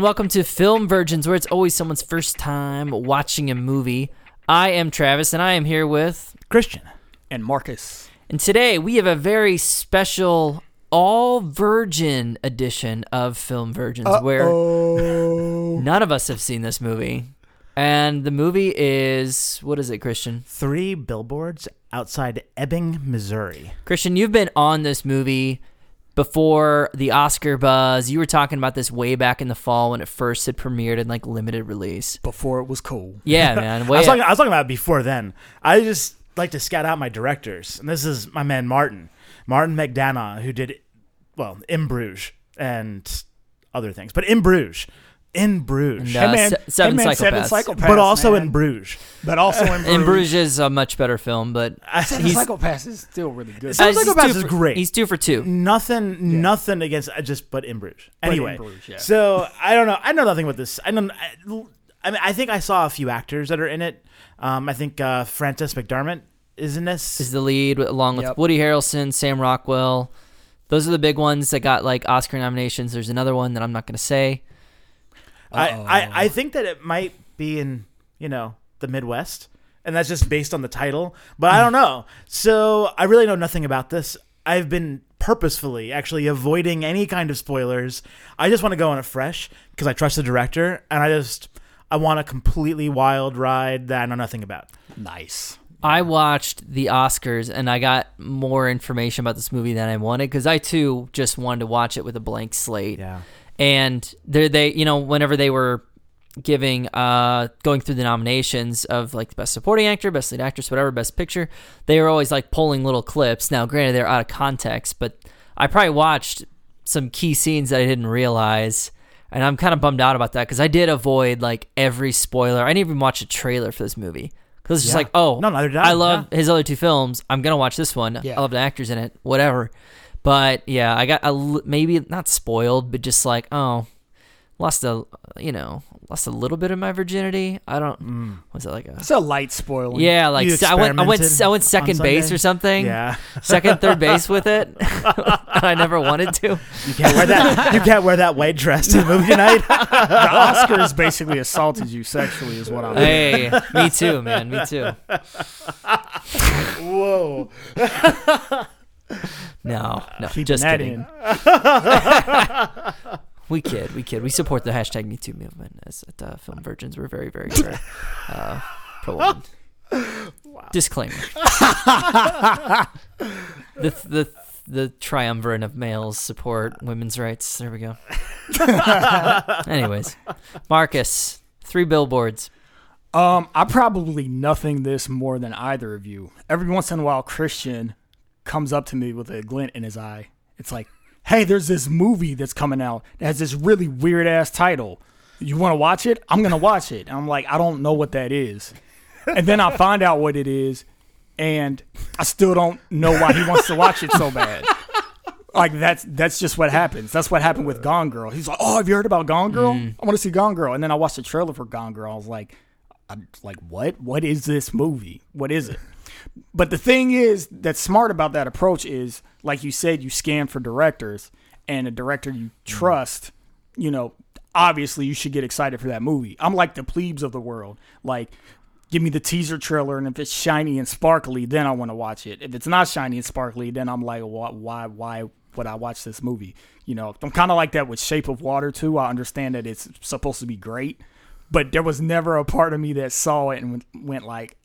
and welcome to Film Virgins, where it's always someone's first time watching a movie. I am Travis, and I am here with. Christian and Marcus. And today we have a very special all virgin edition of Film Virgins, where none of us have seen this movie. And the movie is. What is it, Christian? Three billboards outside Ebbing, Missouri. Christian, you've been on this movie before the Oscar buzz. You were talking about this way back in the fall when it first had premiered in like limited release. before it was cool. Yeah, man. I was, talking, I was talking about it before then. I just like to scout out my directors, and this is my man Martin, Martin McDonagh, who did, well, In Bruges and other things, but In Bruges, In Bruges, And, uh, Hey, man, Se- Seven hey, man, Seven Psychopaths. Psychopaths. but also man. in Bruges. But also in Bruges. In Bruges is a much better film, but Seven he's, Psychopaths is still really good. Seven uh, he's Psychopaths two is for- great. He's two for two. Nothing, nothing against I just, but in Bruges. in Anyway, Bruges, yeah. so I don't know. I know nothing about this. I don't. I, I mean, I think I saw a few actors that are in it. Um, I think uh, Frances McDermott is in this. Is the lead along with Yep. Woody Harrelson, Sam Rockwell. Those are the big ones that got like Oscar nominations. There's another one that I'm not going to say. I, I, I think that it might be in you know the Midwest, and that's just based on the title. But I don't know. So I really know nothing about this. I've been purposefully actually avoiding any kind of spoilers. I just want to go on it fresh because I trust the director, and I just I want a completely wild ride that I know nothing about. nice. I watched the Oscars and I got more information about this movie than I wanted because I too just wanted to watch it with a blank slate. Yeah. And they they you know whenever they were giving uh going through the nominations of like the best supporting actor best lead actress whatever best picture they were always like pulling little clips now granted they're out of context but i probably watched some key scenes that i didn't realize and i'm kind of bummed out about that because i did avoid like every spoiler i didn't even watch a trailer for this movie because it's just Yeah. like oh No, I. i love Yeah. his other two films i'm gonna watch this one Yeah. i love the actors in it whatever but yeah, I got a maybe not spoiled, but just like oh, lost a you know lost a little bit of my virginity. I don't mm. was it like a It's a light spoiling. yeah like se- I went I went I went second base or something. Yeah. second third base with it. I never wanted to. You can't wear that. you can't wear that white dress to the movie tonight. The Oscars basically assaulted you sexually, is what I'm. Saying. Hey, me too, man. Me too. Whoa. No, no, Keeping just that kidding. in. We kid, we kid. We support the hashtag Me Too movement as at uh, Film Virgins. We're very, very, very uh, pro woman. Disclaimer. the the the triumvirate of males support women's rights. There we go. Anyways, Marcus, three billboards. Um, I probably nothing this more than either of you. Every once in a while, Christian comes up to me with a glint in his eye. It's like, "Hey, there's this movie that's coming out that has this really weird ass title. You want to watch it? I'm gonna watch it." And I'm like, "I don't know what that is," and then I find out what it is, and I still don't know why he wants to watch it so bad. Like that's that's just what happens. That's what happened with Gone Girl. He's like, "Oh, have you heard about Gone Girl? Mm. I want to see Gone Girl." And then I watched the trailer for Gone Girl. I was like, I'm like, what? What is this movie? What is it? But the thing is that's smart about that approach is, like you said, you scan for directors, and a director you mm. trust, you know, obviously you should get excited for that movie. I'm like the plebes of the world. Like, give me the teaser trailer, and if it's shiny and sparkly, then I want to watch it. If it's not shiny and sparkly, then I'm like, why, why, why would I watch this movie? You know, I'm kind of like that with Shape of Water too. I understand that it's supposed to be great, but there was never a part of me that saw it and went, went like,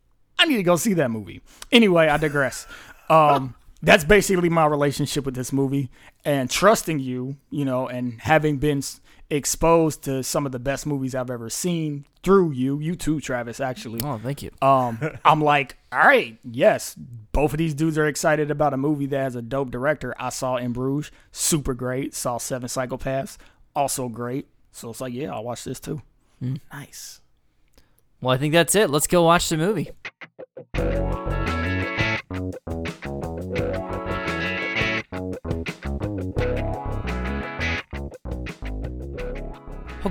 I need to go see that movie. Anyway, I digress. Um, that's basically my relationship with this movie and trusting you, you know, and having been exposed to some of the best movies I've ever seen through you, you too, Travis, actually. Oh, thank you. Um, I'm like, all right, yes, both of these dudes are excited about a movie that has a dope director. I saw in Bruges, super great. Saw Seven Psychopaths, also great. So it's like, yeah, I'll watch this too. Nice. Well, I think that's it. Let's go watch the movie.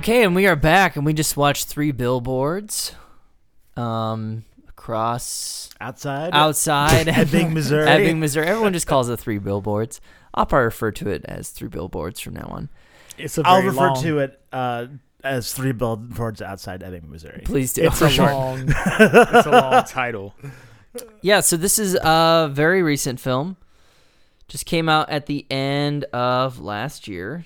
Okay, and we are back, and we just watched three billboards, um, across outside, outside Ebbing, Missouri. Ebbing, Missouri. Everyone just calls it three billboards. I'll probably refer to it as three billboards from now on. It's a I'll refer long... to it uh, as three billboards outside Ebbing, Missouri. Please do. It's a long. it's a long title. Yeah, so this is a very recent film. Just came out at the end of last year.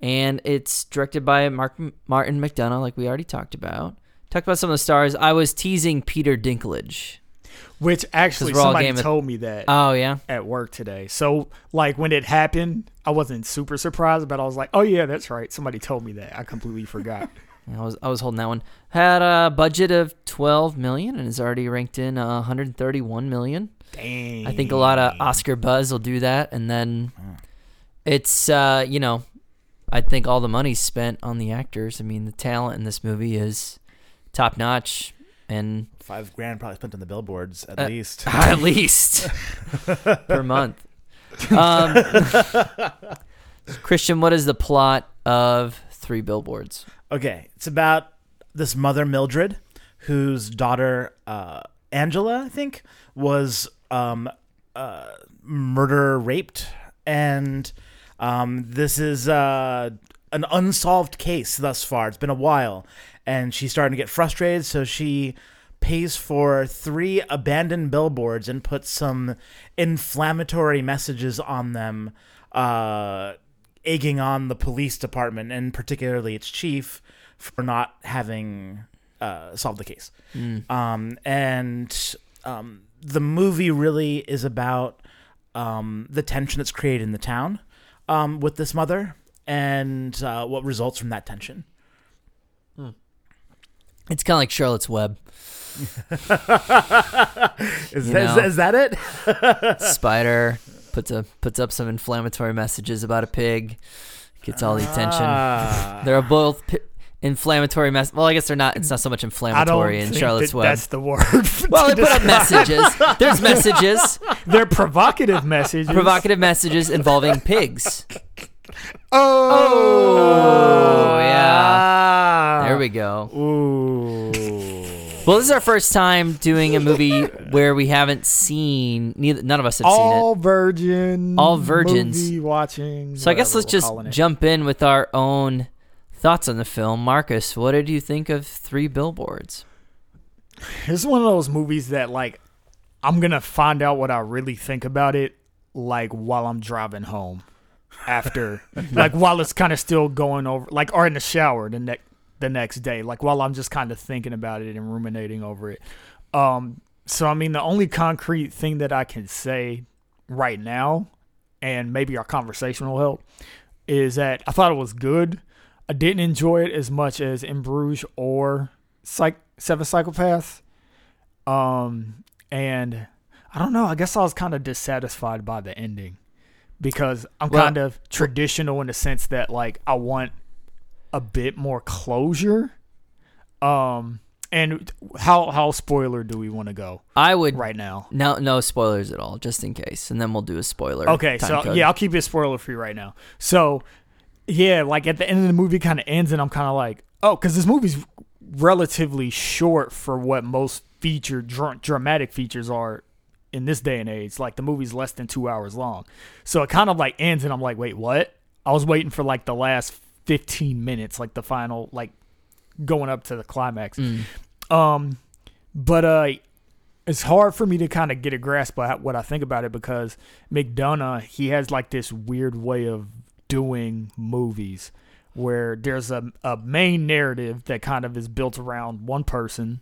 And it's directed by Mark Martin McDonagh, like we already talked about. Talked about some of the stars. I was teasing Peter Dinklage. Which actually somebody Game of- told me that Oh yeah, at work today. So like when it happened, I wasn't super surprised, but I was like, "Oh yeah, that's right." Somebody told me that. I completely forgot. I was I was holding that one. Had a budget of 12 million and is already ranked in uh, 131 million. Dang. I think a lot of Oscar buzz will do that, and then it's uh, you know, I think all the money's spent on the actors. I mean, the talent in this movie is top notch, and Five grand probably spent on the billboards at Uh, least. at least per month. Um, Christian, what is the plot of Three Billboards? Okay, it's about this mother Mildred, whose daughter uh, Angela, I think, was um, uh, murder raped, and um, this is uh, an unsolved case thus far. It's been a while, and she's starting to get frustrated, so she pays for three abandoned billboards and puts some inflammatory messages on them. Uh, egging on the police department and particularly its chief for not having uh, solved the case. Um, and um, the movie really is about um, the tension that's created in the town um, with this mother and uh, what results from that tension. It's kind of like Charlotte's Web. Is, that, is, know. is that it? Spider puts a puts up some inflammatory messages about a pig, gets all the attention. Ah. They're both pi- inflammatory mess. Well, I guess they're not. It's not so much inflammatory in Charlotte's that Web. That's the word. Well, they put up messages. There's messages, They're provocative messages. provocative messages involving pigs. Oh, Oh yeah, there we go. Ooh. Well, this is our first time doing a movie where we haven't seen. Neither, none of us have seen it. All virgin. All virgins. Movie watching. So I guess let's just jump in with our own thoughts on the film. Marcus, what did you think of Three Billboards? This is one of those movies that like I'm gonna find out what I really think about it like while I'm driving home. After like while it's kind of still going over like or in the shower the next the next day like while I'm just kind of thinking about it and ruminating over it. Um so I mean the only concrete thing that I can say right now and maybe our conversation will help is that I thought it was good. I didn't enjoy it as much as In Bruges or Psych Seven Psychopaths. Um, and I don't know. I guess I was kind of dissatisfied by the ending because I'm Well- kind of traditional in the sense that like I want a bit more closure. Um, and how how spoiler do we want to go I would right now? no no spoilers at all, just in case, and then we'll do a spoiler. Okay, so code. yeah, I'll keep it spoiler free right now. So, yeah, like at the end of the movie, kind of ends, and I'm kind of like, oh, because this movie's relatively short for what most feature dr- dramatic features are in this day and age. Like the movie's less than two hours long, so it kind of like ends, and I'm like, wait, what? I was waiting for like the last 15 minutes, like the final, like going up to the climax. Mm. Um, but uh, it's hard for me to kind of get a grasp of what I think about it because McDonagh he has like this weird way of doing movies where there's a a main narrative that kind of is built around one person,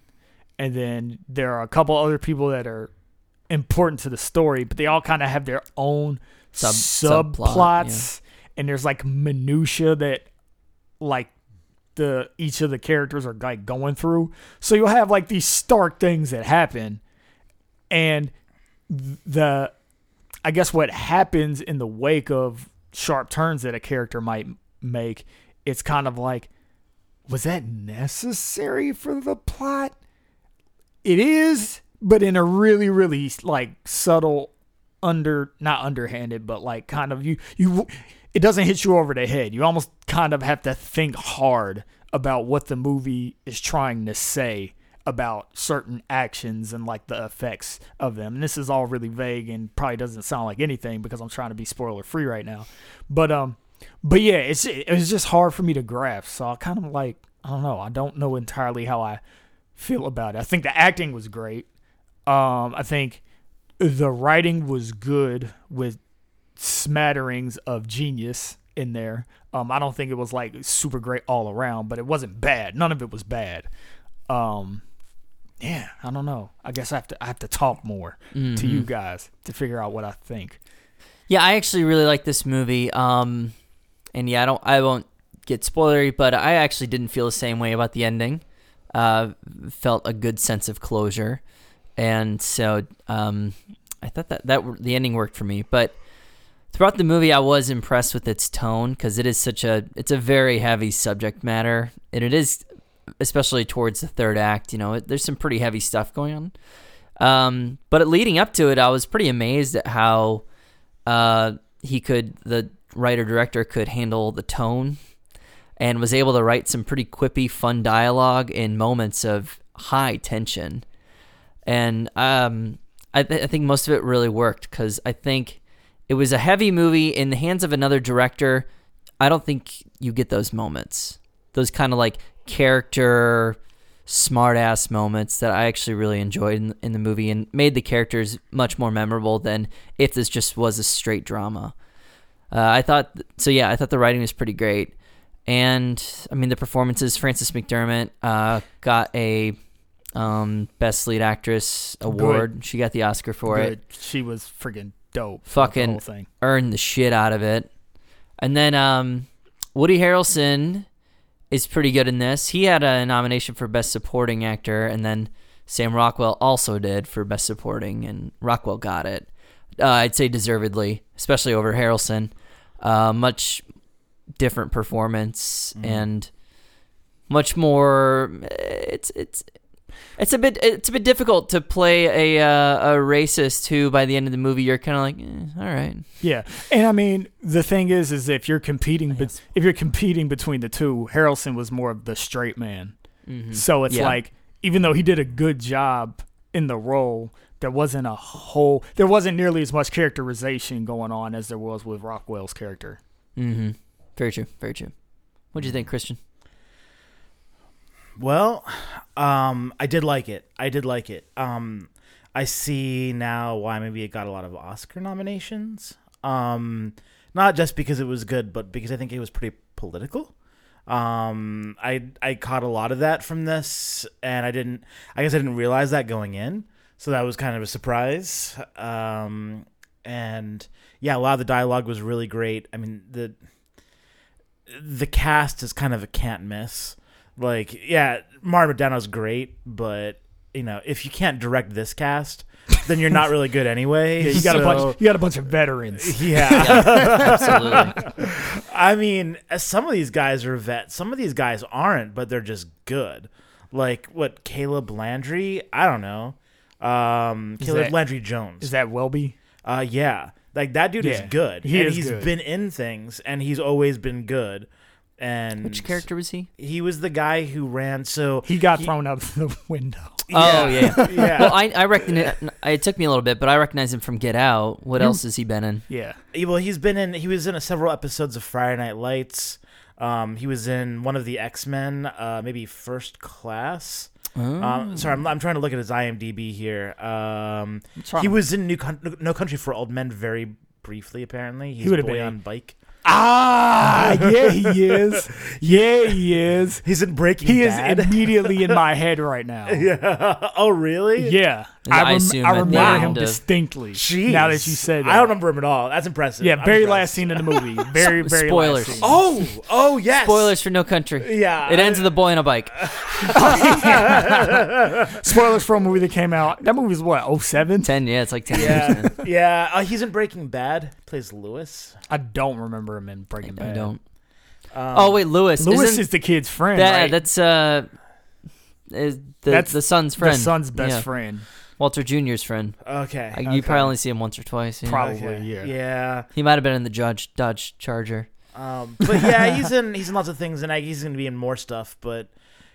and then there are a couple other people that are important to the story, but they all kind of have their own Sub- subplots, subplot, and there's like minutia that like the each of the characters are like going through. So you'll have like these stark things that happen, and the I guess what happens in the wake of sharp turns that a character might make, it's kind of like, was that necessary for the plot? It is, but in a really, really like subtle, under not underhanded, but like kind of you you. it doesn't hit you over the head. You almost kind of have to think hard about what the movie is trying to say about certain actions and like the effects of them. And this is all really vague and probably doesn't sound like anything because I'm trying to be spoiler free right now. But um but yeah, it's it was just hard for me to grasp. So I kind of like I don't know. I don't know entirely how I feel about it. I think the acting was great. Um I think the writing was good with smatterings of genius in there. Um, I don't think it was like super great all around, but it wasn't bad. None of it was bad. Um, yeah, I don't know. I guess I have to I have to talk more to you guys to figure out what I think. Yeah, I actually really like this movie. Um, and yeah, I don't, I won't get spoilery, but I actually didn't feel the same way about the ending. Uh, felt a good sense of closure, and so um, I thought that that the ending worked for me. But throughout the movie, I was impressed with its tone because it is such a, it's a very heavy subject matter, and it is, especially towards the third act. You know, it, there's some pretty heavy stuff going on. Um, but leading up to it, I was pretty amazed at how uh, he could, the writer director could handle the tone and was able to write some pretty quippy, fun dialogue in moments of high tension. And um, I, th- I think most of it really worked because I think it was a heavy movie in the hands of another director. I don't think you get those moments, those kind of like character smart ass moments that I actually really enjoyed in, in the movie and made the characters much more memorable than if this just was a straight drama. Uh, I thought so. Yeah, I thought the writing was pretty great, and I mean the performances. Francis McDermott uh, got a um, best lead actress award. She got the Oscar for it. She was freaking dope. the Fucking whole thing. earned the shit out of it. And then um, Woody Harrelson is pretty good in this. He had a nomination for Best Supporting Actor, and then Sam Rockwell also did for Best Supporting, and Rockwell got it. Uh, I'd say deservedly, especially over Harrelson. Uh, much different performance and much more. It's it's it's a bit it's a bit difficult to play a uh, a racist who by the end of the movie you're kind of like eh, all right Yeah, and I mean the thing is, is if you're competing, bet if you're competing between the two, Harrelson was more of the straight man. So it's Yeah. like even though he did a good job in the role, there wasn't a whole, there wasn't nearly as much characterization going on as there was with Rockwell's character. Mm-hmm. Very true. Very true. What do you think, Christian? Well, um, I did like it. I did like it. Um, I see now why maybe it got a lot of Oscar nominations. Um, not just because it was good, but because I think it was pretty political. Um, I I caught a lot of that from this, and I didn't. I guess I didn't realize that going in, so that was kind of a surprise. Um, and yeah, a lot of the dialogue was really great. I mean the the cast is kind of a can't miss. Like, yeah, Martin McDonagh's great, but you know, if you can't direct this cast, then you're not really good anyway. Yeah, you got a bunch, you got a bunch of veterans. Yeah, Absolutely. I mean, some of these guys are vets. Some of these guys aren't, but they're just good. Like what Caleb Landry? I don't know. Um, Is Caleb that- Landry Jones. Is that Welby? Uh, yeah, like that dude is good. he and is he's good. been in things, and he's always been good. And Which character was he? He was the guy who ran. So He got thrown out of the window. Oh yeah. yeah. Well, I I recognize. It took me a little bit, but I recognize him from Get Out. What else has he been in? Yeah. well, he's been in. He was in several episodes of Friday Night Lights. Um, he was in one of the X Men, uh, maybe First Class. Oh. Um, sorry, I'm, I'm trying to look at his IMDb here. Um, he was in New Coun- No Country for Old Men very briefly. Apparently, he's would've boy been- on bike. Ah, yeah, he is. Yeah, he is. He's in Breaking He is immediately in my head right now. yeah. Oh, really? Yeah, I I, rem- assume I at the remember him of- distinctly. Jeez. Now that you said that, I don't remember him at all. That's impressive. Yeah, I'm very impressed. last scene in the movie. Very, very Spoilers. Last scene. Oh, oh yes. Spoilers for No Country. Yeah. It ends with a boy on a bike. Spoilers for a movie that came out. That movie was what? 07? Ten. Yeah, it's like ten years. Yeah, man. yeah. Uh, he's in Breaking Bad. Plays Lewis. I don't remember him in Breaking Bad. I don't. Um, Oh wait, Lewis. Lewis Isn't is the kid's friend. that? right? That's uh, is the That's the son's friend. The son's best Yeah. friend. Walter Jr.'s friend. Okay. Uh, You okay. probably only see him once or twice. yeah. Probably, Okay. yeah. Yeah. He might have been in the Judge Dodge Charger. Um, but yeah, he's in he's in lots of things, and I, he's going to be in more stuff. But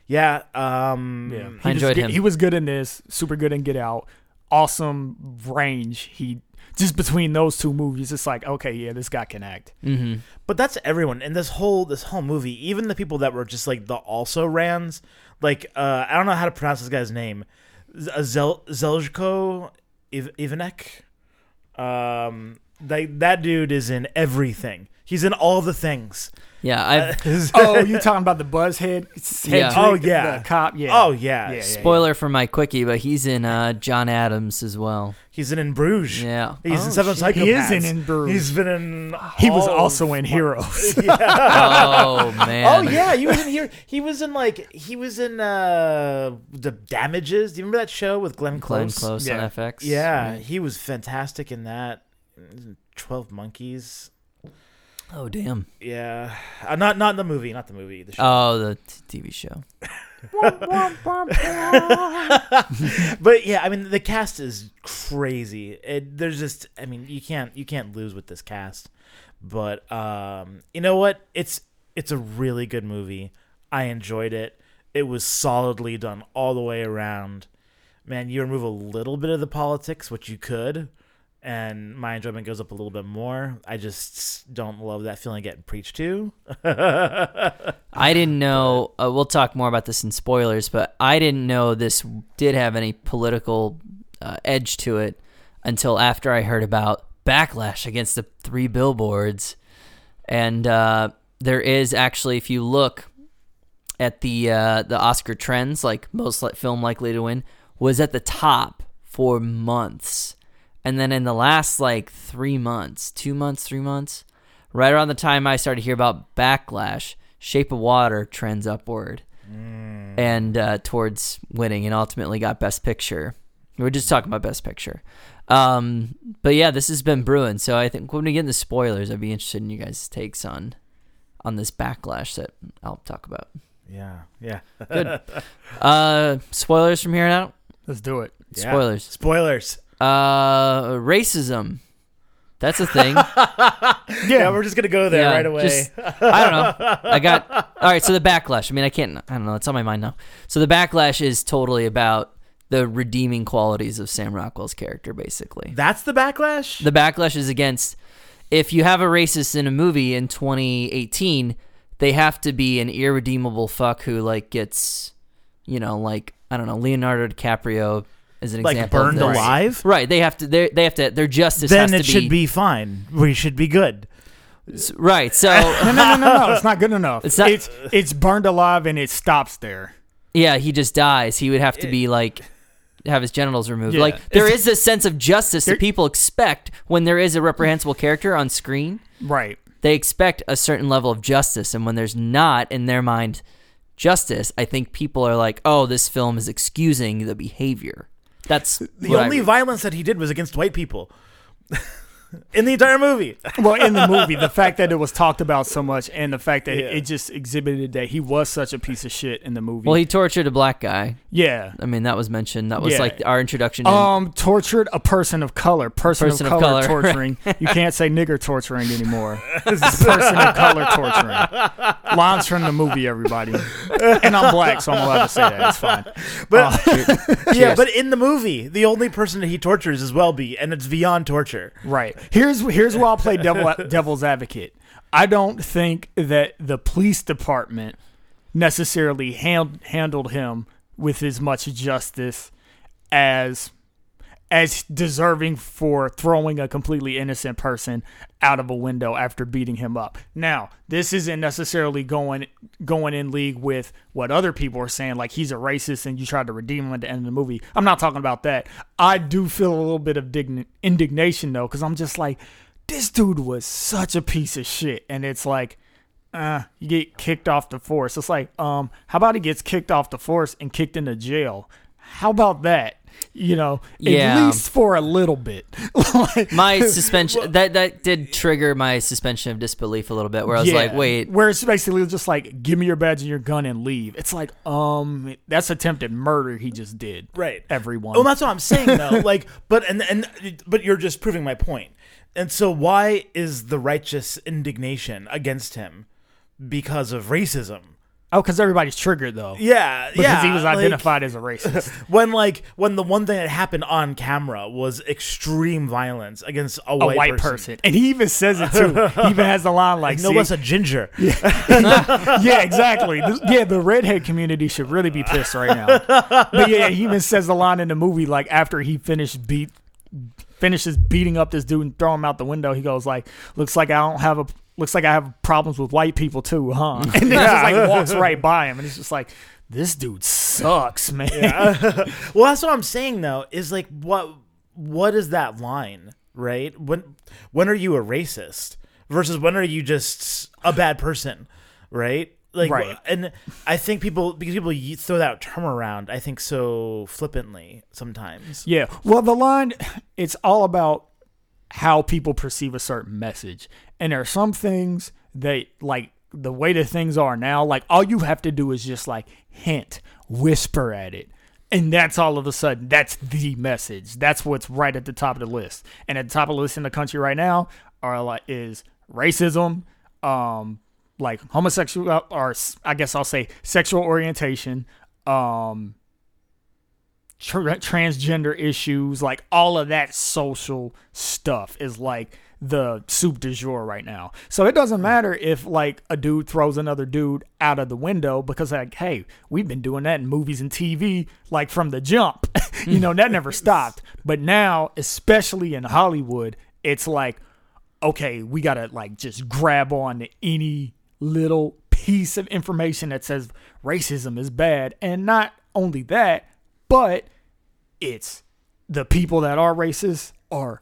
yeah, um, Yeah, I He was enjoyed good- him. He was good in this. Super good in Get Out. Awesome range. He just between those two movies, it's like okay, yeah, this guy can act. hmm But that's everyone in this whole this whole movie. Even the people that were just like the also rans. Like uh, I don't know how to pronounce this guy's name. Z- uh, Zel Zeljko Iv- Ivanek. Um, like that dude is in everything. He's in all the things. Yeah, I've oh, you talking about the Buzzhead? Yeah. Oh, yeah. the cop. Yeah. Oh yeah, Yeah, yeah. spoiler for my quickie, but he's in uh, John Adams as well. he's in In Bruges. Yeah. He's Oh, in Seven shit. Psychopaths. He is in In Bruges. He's been in. He was also in fu- Heroes. Oh man. Oh yeah, he was in here. He was in like he was in uh the Damages. Do you remember that show with Glenn Close? Glenn Close? Close Yeah. on FX. Yeah, he was fantastic in that. Twelve Monkeys. Oh damn. Yeah, uh, not not the movie, not the movie. The show. Oh, the t- TV show. but yeah, I mean the cast is crazy. It, there's just, I mean, you can't you can't lose with this cast. But um, you know what? It's it's a really good movie. I enjoyed it. It was solidly done all the way around. Man, you remove a little bit of the politics, which you could, and my enjoyment goes up a little bit more. I just don't love that feeling getting preached to. I didn't know. Uh, we'll talk more about this in spoilers, but I didn't know this did have any political uh, edge to it until after I heard about backlash against the three billboards. And uh, there is actually, if you look at the uh, the Oscar trends, like most film likely to win, was at the top for months, and then in the last like three months, two months, three months, right around the time I started to hear about backlash, Shape of Water trends upward and uh, towards winning, and ultimately got Best Picture. We're just talking about Best Picture. Um, but yeah, this has been brewing. So I think when we get into spoilers, I'd be interested in you guys' takes on on this backlash that I'll talk about. Yeah, yeah. Good. uh, spoilers from here on out. Let's do it. Yeah. Spoilers. Spoilers. Uh, racism. That's a thing. Yeah, we're just gonna go there Yeah, right away. just- I don't know. I got all right. So the backlash. I mean, I can't. I don't know. It's on my mind now. So the backlash is totally about the redeeming qualities of Sam Rockwell's character, basically. That's the backlash. The backlash is against if you have a racist in a movie in 2018, they have to be an irredeemable fuck who like gets, you know, like I don't know, Leonardo DiCaprio as an like example. of burned this. alive. Right. They have to. They they have to. Their justice Then has it to should be fine. We should be good. S- right. So No, no, no, no, no. It's not good enough. It's not- It's it's burned alive and it stops there. yeah, he just dies. He would have to be like have his genitals removed. Yeah. Like there It's- is this sense of justice that people expect when there is a reprehensible character on screen. Right. They expect a certain level of justice, and when there's not in their mind justice, I think people are like, "Oh, this film is excusing the behavior." That's The what I only violence that he did was against white people in the entire movie. Well, in the movie, the fact that it was talked about so much and the fact that Yeah. it just exhibited that he was such a piece of shit in the movie. well, he tortured a black guy. yeah. I mean, that was mentioned. That was Yeah. like our introduction. To Um, tortured a person of color. Person, Person of of color, color, torturing. You can't say nigger torturing anymore. This is person of color torturing. Lines from the movie, everybody. And I'm black, so I'm allowed to say that. It's fine. But yeah, but in the movie, the only person that he tortures is Welby, and it's beyond torture. Right. Here's here's where I'll play devil, devil's advocate. I don't think that the police department necessarily hand, handled him with as much justice as as deserving for throwing a completely innocent person out of a window after beating him up. Now, this isn't necessarily going going in league with what other people are saying, like he's a racist and you tried to redeem him at the end of the movie. I'm not talking about that. I do feel a little bit of dign- indignation though, because I'm just like, this dude was such a piece of shit, and it's like. Uh, you get kicked off the force. It's like, um, how about he gets kicked off the force and kicked into jail? How about that? You know, Yeah. at least for a little bit. Like- My suspension that that did trigger my suspension of disbelief a little bit, where I was like, wait, Where it's basically just like, give me your badge and your gun and leave. It's like, um, that's attempted murder he just did. Right. Everyone. Well, that's what I'm saying though. like, but and and but you're just proving my point. And so, why is the righteous indignation against him because of racism? Oh, because everybody's triggered though. Yeah, Because yeah. he was like, identified as a racist. when like when the one thing that happened on camera was extreme violence against a a white, white person. And he even says it too. He even has the line like, Like, no "See, less a ginger. yeah, exactly. This- yeah, the redhead community should really be pissed right now. But yeah, he even says the line in the movie like after he finished beat finishes beating up this dude and throwing him out the window. He goes like, "Looks like I don't have a looks like I have problems with white people too, huh?" And then just like walks right by him, and he's just like, "This dude sucks, man." Well, that's what I'm saying though. Is like what what is that line, right? When when are you a racist versus when are you just a bad person, right? Like, Right. and I think people because people throw that term around, I think so flippantly sometimes. Yeah. Well, the line, it's all about how people perceive a certain message. And there are some things that, like, the way that things are now, like, all you have to do is just, like, hint, whisper at it. And that's all of a sudden, that's the message. That's what's right at the top of the list. And at the top of the list in the country right now are like is racism, um, like homosexual, or I guess I'll say sexual orientation, um, tra- transgender issues, like all of that social stuff is like the soup du jour right now. So it doesn't matter if like a dude throws another dude out of the window because like, hey, we've been doing that in movies and TV like from the jump. you know, that never stopped. But now, especially in Hollywood, it's like okay, we gotta like just grab on to any little piece of information that says racism is bad. And not only that, but it's the people that are racist are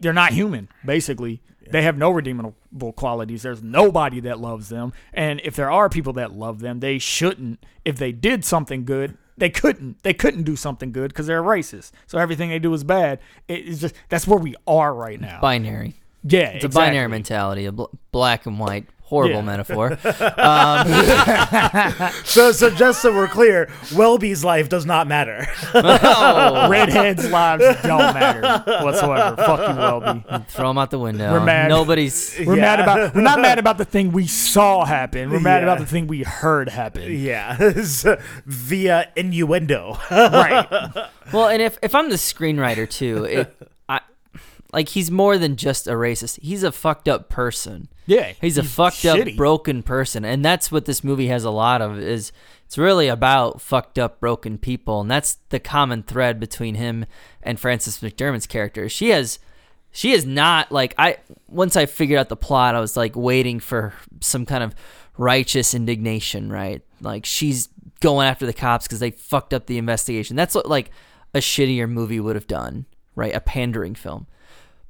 they're not human, basically. They have no redeemable qualities. There's nobody that loves them. And if there are people that love them, they shouldn't. If they did something good, they couldn't. They couldn't do something good because they're racist. So everything they do is bad. It's just that's where we are right now. binary. yeah, It's a binary mentality, a bl- black and white. Horrible Yeah. metaphor. Um, so, so just so we're clear, Welby's life does not matter. oh, Redheads' lives don't matter whatsoever. Fuck you, Welby. throw them out the window. We're mad. Nobody's. We're mad about. We're not mad about the thing we saw happen. We're mad Yeah. about the thing we heard happen. yeah, So, via innuendo. Right. Well, and if if I'm the screenwriter too, it, I like he's more than just a racist. He's a fucked up person. Yeah. He's a fucked up, broken person, and that's what this movie has a lot of. Is it's really about fucked up, broken people, and that's the common thread between him and Frances McDermott's character. She has, she is not like I. Once I figured out the plot, I was like waiting for some kind of righteous indignation, right? Like she's going after the cops because they fucked up the investigation. That's what like a shittier movie would have done, right? A pandering film.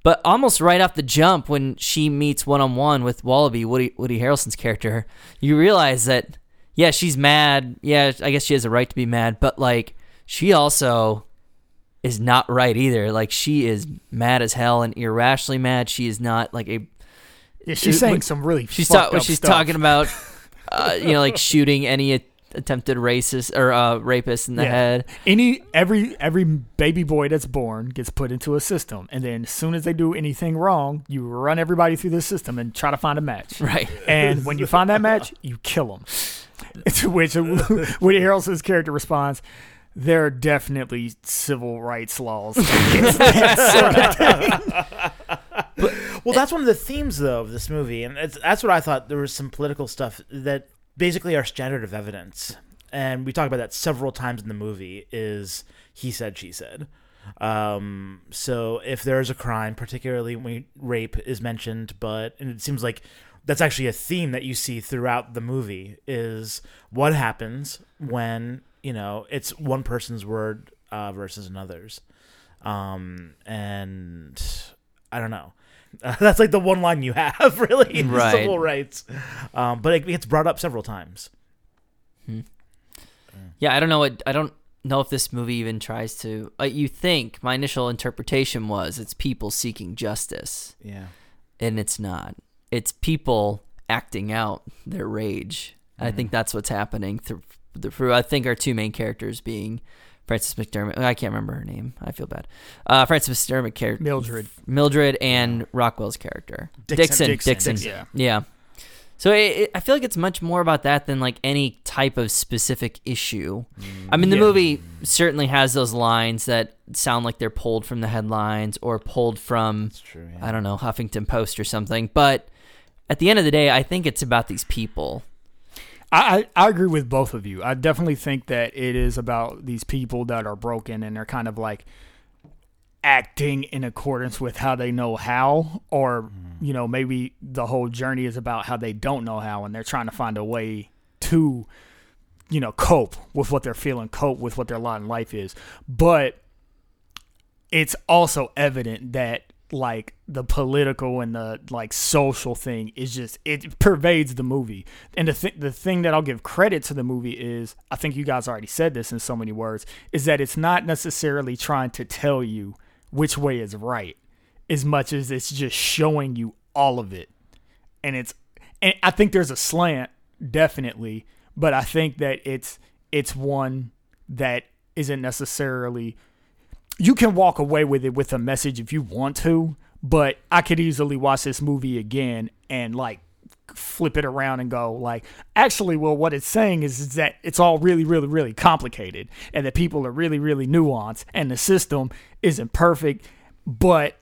But almost right off the jump, when she meets one on one with Willoughby, Woody, Woody Harrelson's character, you realize that, yeah, she's mad. Yeah, I guess she has a right to be mad, but like, she also is not right either. Like, she is mad as hell and irrationally mad. She is not like a. Yeah, she's It- saying when- some really. She's ta- she's stuff. talking about, uh, you know, like shooting any attempted racist or uh, rapist in the Yeah. head. Any every every baby boy that's born gets put into a system, and then as soon as they do anything wrong, you run everybody through the system and try to find a match. Right. And when you find that match, you kill them. To which Woody Harrelson's character responds, "There are definitely civil rights laws against that sort of thing." Well, that's one of the themes, though, of this movie, and it's, that's what I thought. There was some political stuff that basically our standard of evidence, and we talk about that several times in the movie. Is he said, she said. Um, so if there is a crime, particularly when rape is mentioned, but and it seems like that's actually a theme that you see throughout the movie is what happens when you know it's one person's word uh, versus another's um, and I don't know. Uh, that's like the one line you have, really, in Right. civil rights. Um, but it gets brought up several times. Yeah, I don't know what I don't know if this movie even tries to. Uh, you think my initial interpretation was it's people seeking justice, Yeah. and it's not. It's people acting out their rage. I think that's what's happening through, through. I think our two main characters being Frances McDermott. I can't remember her name. I feel bad. Uh, Frances McDermott character. Mildred. Mildred and Rockwell's character. Dixon. Dixon. Dixon, Dixon. yeah. Yeah. So it, it, I feel like it's much more about that than like any type of specific issue. I mean, the Yeah. movie certainly has those lines that sound like they're pulled from the headlines or pulled from It's true. Yeah. I don't know Huffington Post or something. But at the end of the day, I think it's about these people. I, I agree with both of you. I definitely think that it is about these people that are broken and they're kind of like acting in accordance with how they know how, or mm-hmm. you know maybe the whole journey is about how they don't know how and they're trying to find a way to you know cope with what they're feeling, cope with what their lot in life is. But it's also evident that like the political and the like social thing is just it pervades the movie. And the th- the thing that I'll give credit to the movie is I think you guys already said this in so many words is that it's not necessarily trying to tell you which way is right as much as it's just showing you all of it. And it's and I think there's a slant definitely, but I think that it's it's one that isn't necessarily you can walk away with it with a message if you want to, but I could easily watch this movie again and like flip it around and go like actually well what it's saying is, is that it's all really really really complicated and that people are really really nuanced and the system isn't perfect but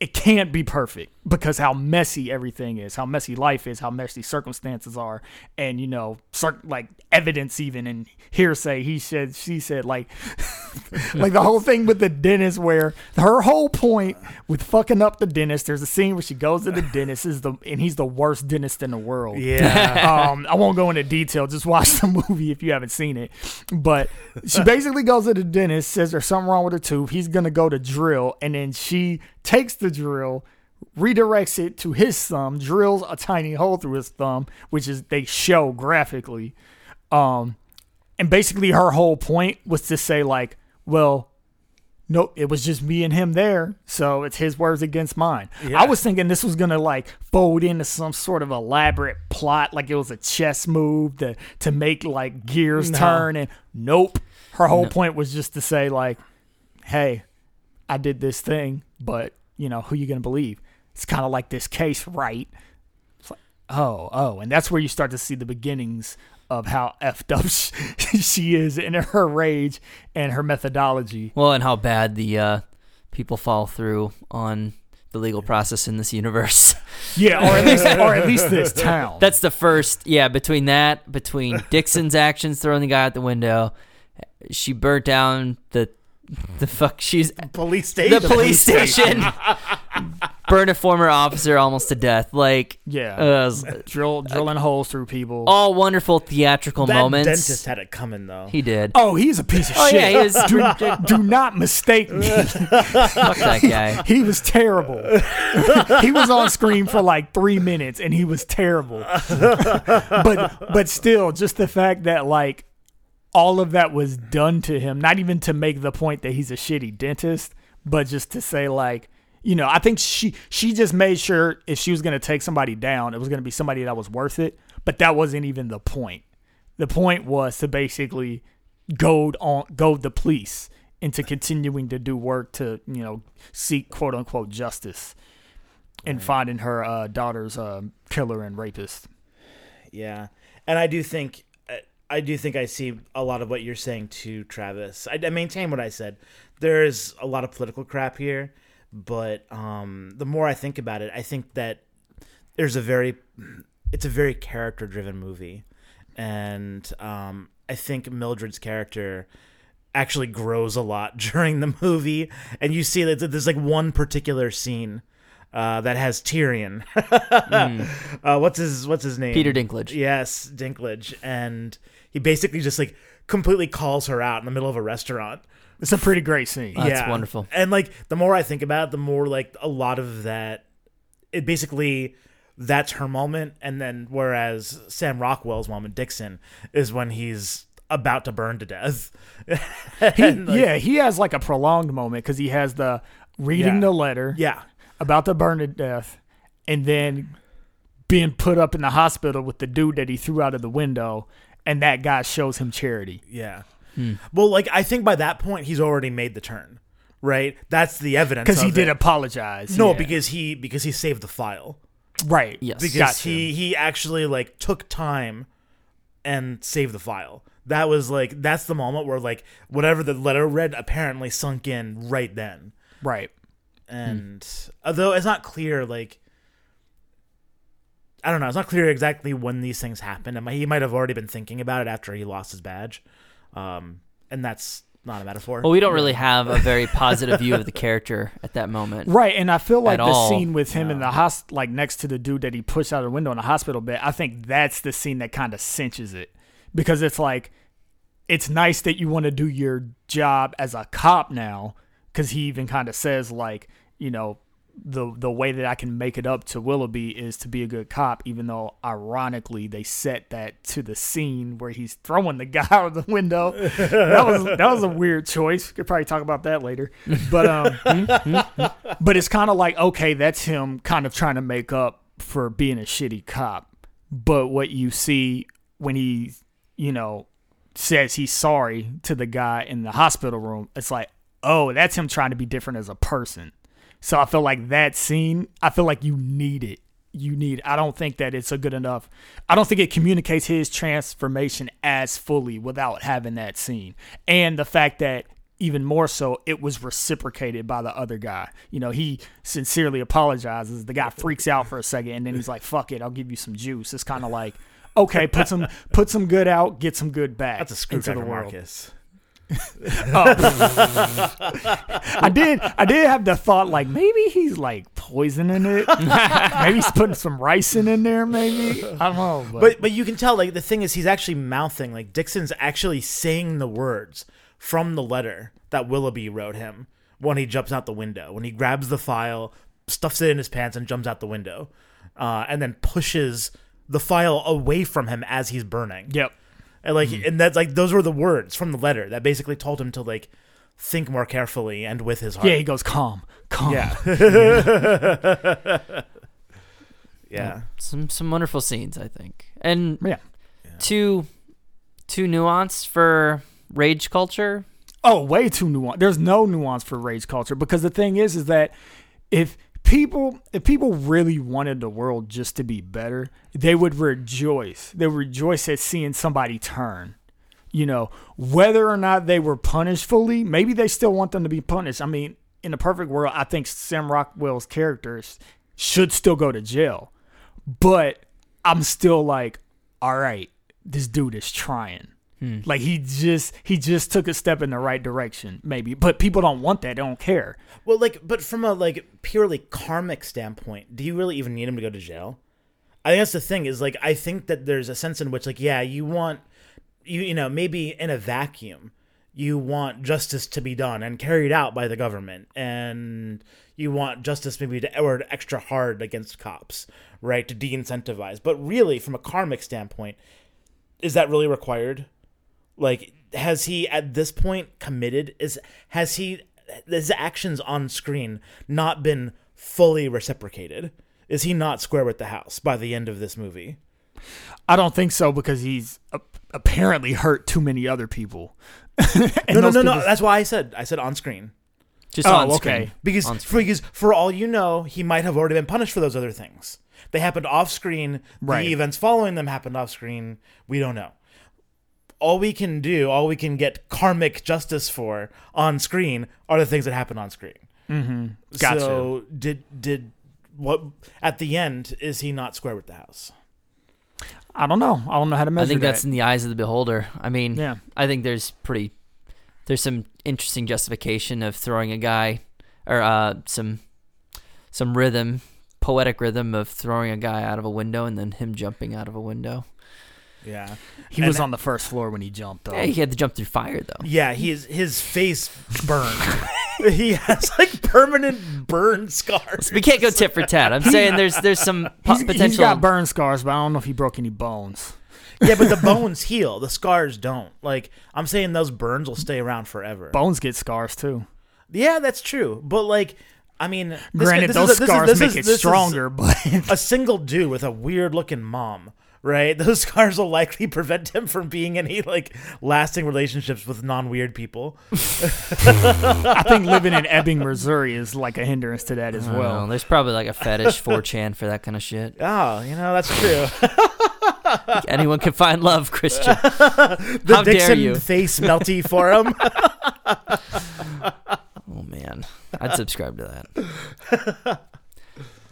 it can't be perfect because how messy everything is, how messy life is, how messy circumstances are, and you know, like evidence even and hearsay. He said, she said, like, like the whole thing with the dentist, where her whole point with fucking up the dentist. There's a scene where she goes to the dentist, is the and he's the worst dentist in the world. Yeah. um, I won't go into detail. Just watch the movie if you haven't seen it. But she basically goes to the dentist, says there's something wrong with her tooth. He's gonna go to drill, and then she takes the drill, redirects it to his thumb, drills a tiny hole through his thumb, which is they show graphically. Um, and basically her whole point was to say like, well, Nope, it was just me and him there, so it's his words against mine. Yeah. I was thinking this was gonna like fold into some sort of elaborate plot, like it was a chess move to to make like gears No. turn. And nope, her whole No. point was just to say like, "Hey, I did this thing, but you know who you gonna believe?" It's kind of like this case, right? It's like, oh, oh, and that's where you start to see the beginnings of how effed up she is in her rage and her methodology. Well, and how bad the uh, people fall through on the legal process in this universe. Yeah, or at least or at least this town. That's the first, yeah. Between that, between Dixon's actions throwing the guy out the window, she burnt down the the fuck. She's police station. the police station. Burned a former officer almost to death. Like, yeah, uh, drill drilling holes through people. all wonderful theatrical That moments. dentist had it coming though. he did. Oh, he's a piece of Oh, shit. yeah, he was- do, do not mistake me. Fuck that guy. He was terrible. he was on screen for like three minutes, and he was terrible. but but still, just the fact that like all of that was done to him, not even to make the point that he's a shitty dentist, but just to say like. You know, I think she she just made sure if she was going to take somebody down, it was going to be somebody that was worth it. But that wasn't even the point. The point was to basically goad on goad the police into continuing to do work to you know seek quote unquote justice and finding her uh, daughter's uh, killer and rapist. Yeah, and I do think I- I do think I see a lot of what you're saying too, Travis. I, I maintain what I said. There's a lot of political crap here, but um, the more I think about it, I think that there's a very it's a very character driven movie, and um, I think Mildred's character actually grows a lot during the movie, and you see that there's like one particular scene. Uh, that has Tyrion. uh, what's his What's his name? Peter Dinklage. Yes, Dinklage, and he basically just like completely calls her out in the middle of a restaurant. It's a pretty great scene. That's wonderful. And like the more I think about it, the more like a lot of that, it basically that's her moment, and then whereas Sam Rockwell's moment, Dixon, is when he's about to burn to death. He, like, yeah, he has like a prolonged moment because he has the reading Yeah. the letter, yeah, about to burn to death, and then being put up in the hospital with the dude that he threw out of the window, and that guy shows him charity. yeah. Hmm. Well, like I think by that point he's already made the turn, right? That's the evidence Because he of did it. apologize. No, yeah. because he because he saved the file. right, Yes. Because Gotcha. he he actually like took time and saved the file. That was like that's the moment where like whatever the letter read apparently sunk in right then. right. And although it's not clear like I don't know, it's not clear exactly when these things happened. He might have already been thinking about it after he lost his badge. Um and that's not a metaphor. Well, we don't really have a very positive view of the character at that moment. Right, and I feel like At the all. scene with him in the host, like next to the dude that he pushed out of the window in the hospital bed. I think that's the scene that kind of cinches it because it's like it's nice that you want to do your job as a cop now because he even kind of says like you know the the way that I can make it up to Willoughby is to be a good cop, even though ironically they set that to the scene where he's throwing the guy out of the window. that was that was a weird choice. Could probably talk about that later, but um, hmm? Hmm? Hmm? but it's kind of like okay, that's him kind of trying to make up for being a shitty cop. But what you see when he, you know, says he's sorry to the guy in the hospital room, it's like, oh, that's him trying to be different as a person. So I feel like that scene, I feel like you need it. You need. I don't think that it's a good enough. I don't think it communicates his transformation as fully without having that scene, and the fact that even more so, it was reciprocated by the other guy. You know, he sincerely apologizes. The guy freaks out for a second, and then he's like, "Fuck it, I'll give you some juice." It's kind of like, okay, put some put some good out, get some good back. that's a into screwdriver, the world. Marcus. I did I did have the thought like maybe he's like poisoning it. maybe he's putting some ricin in there. Maybe I don't know. But, But but you can tell like the thing is he's actually mouthing like Dixon's actually saying the words from the letter that Willoughby wrote him when he jumps out the window when he grabs the file stuffs it in his pants and jumps out the window uh, and then pushes the file away from him as he's burning yep. And like mm. and that's like those were the words from the letter that basically told him to like think more carefully and with his heart Yeah, he goes calm, calm. yeah yeah Some some wonderful scenes, I think, and yeah. too too nuanced for rage culture. Oh, way too nuanced. There's no nuance for rage culture because the thing is, is that if people if people really wanted the world just to be better, they would rejoice. They would rejoice at seeing somebody turn. You know, whether or not they were punished fully, maybe they still want them to be punished. I mean, in a perfect world, I think Sam Rockwell's characters should still go to jail. But I'm still like, all right, this dude is trying. Hmm. Like he just he just took a step in the right direction, maybe. But people don't want that. They don't care. Well, like, but from a like purely karmic standpoint, do you really even need him to go to jail? I think that's the thing. Is like I think that there's a sense in which like yeah, you want you you know maybe in a vacuum you want justice to be done and carried out by the government and you want justice maybe to or extra hard against cops right to de-incentivize but really from a karmic standpoint is that really required like has he at this point committed? Is has he his actions on screen not been fully reciprocated? Is he not square with the house by the end of this movie? I don't think so because he's apparently hurt too many other people. no no no no. that's why i said i said on screen. Just Oh, on okay. screen. because On for, because for all you know he might have already been punished for those other things. They happened off screen. Right. the events following them happened off screen. We don't know all we can do all we can get karmic justice for on screen are the things that happen on screen Mm-hmm. Gotcha. So did did what at the end is he not square with the house? I don't know. I don't know how to measure I think that's that. in the eyes of the beholder. I mean, Yeah. I think there's pretty there's some interesting justification of throwing a guy or uh some some rhythm, poetic rhythm of throwing a guy out of a window and then him jumping out of a window. Yeah, He And was that- on the first floor when he jumped. Though. Yeah, he had to jump through fire though. yeah. His his face burned. he has like permanent burn scars. We can't go tit for tat. I'm saying there's there's some He's- potential. he's got burn scars, but I don't know if he broke any bones. Yeah, but the bones heal. The scars don't. Like I'm saying, those burns will stay around forever. Bones get scars too. Yeah, that's true. But like, I mean, this guy- Granted, this those is a- this is- scars this make is- it stronger, but A single dude with a weird looking mom, right? Those scars will likely prevent him from being any like lasting relationships with non weird people. I think living in Ebbing, Missouri is like a hindrance to that as Well, well. there's probably like a fetish 4chan for that kind of shit. Oh, you know that's true. Anyone can find love, Christian. the How dare Dixon you. face melty forum. Oh man, I'd subscribe to that.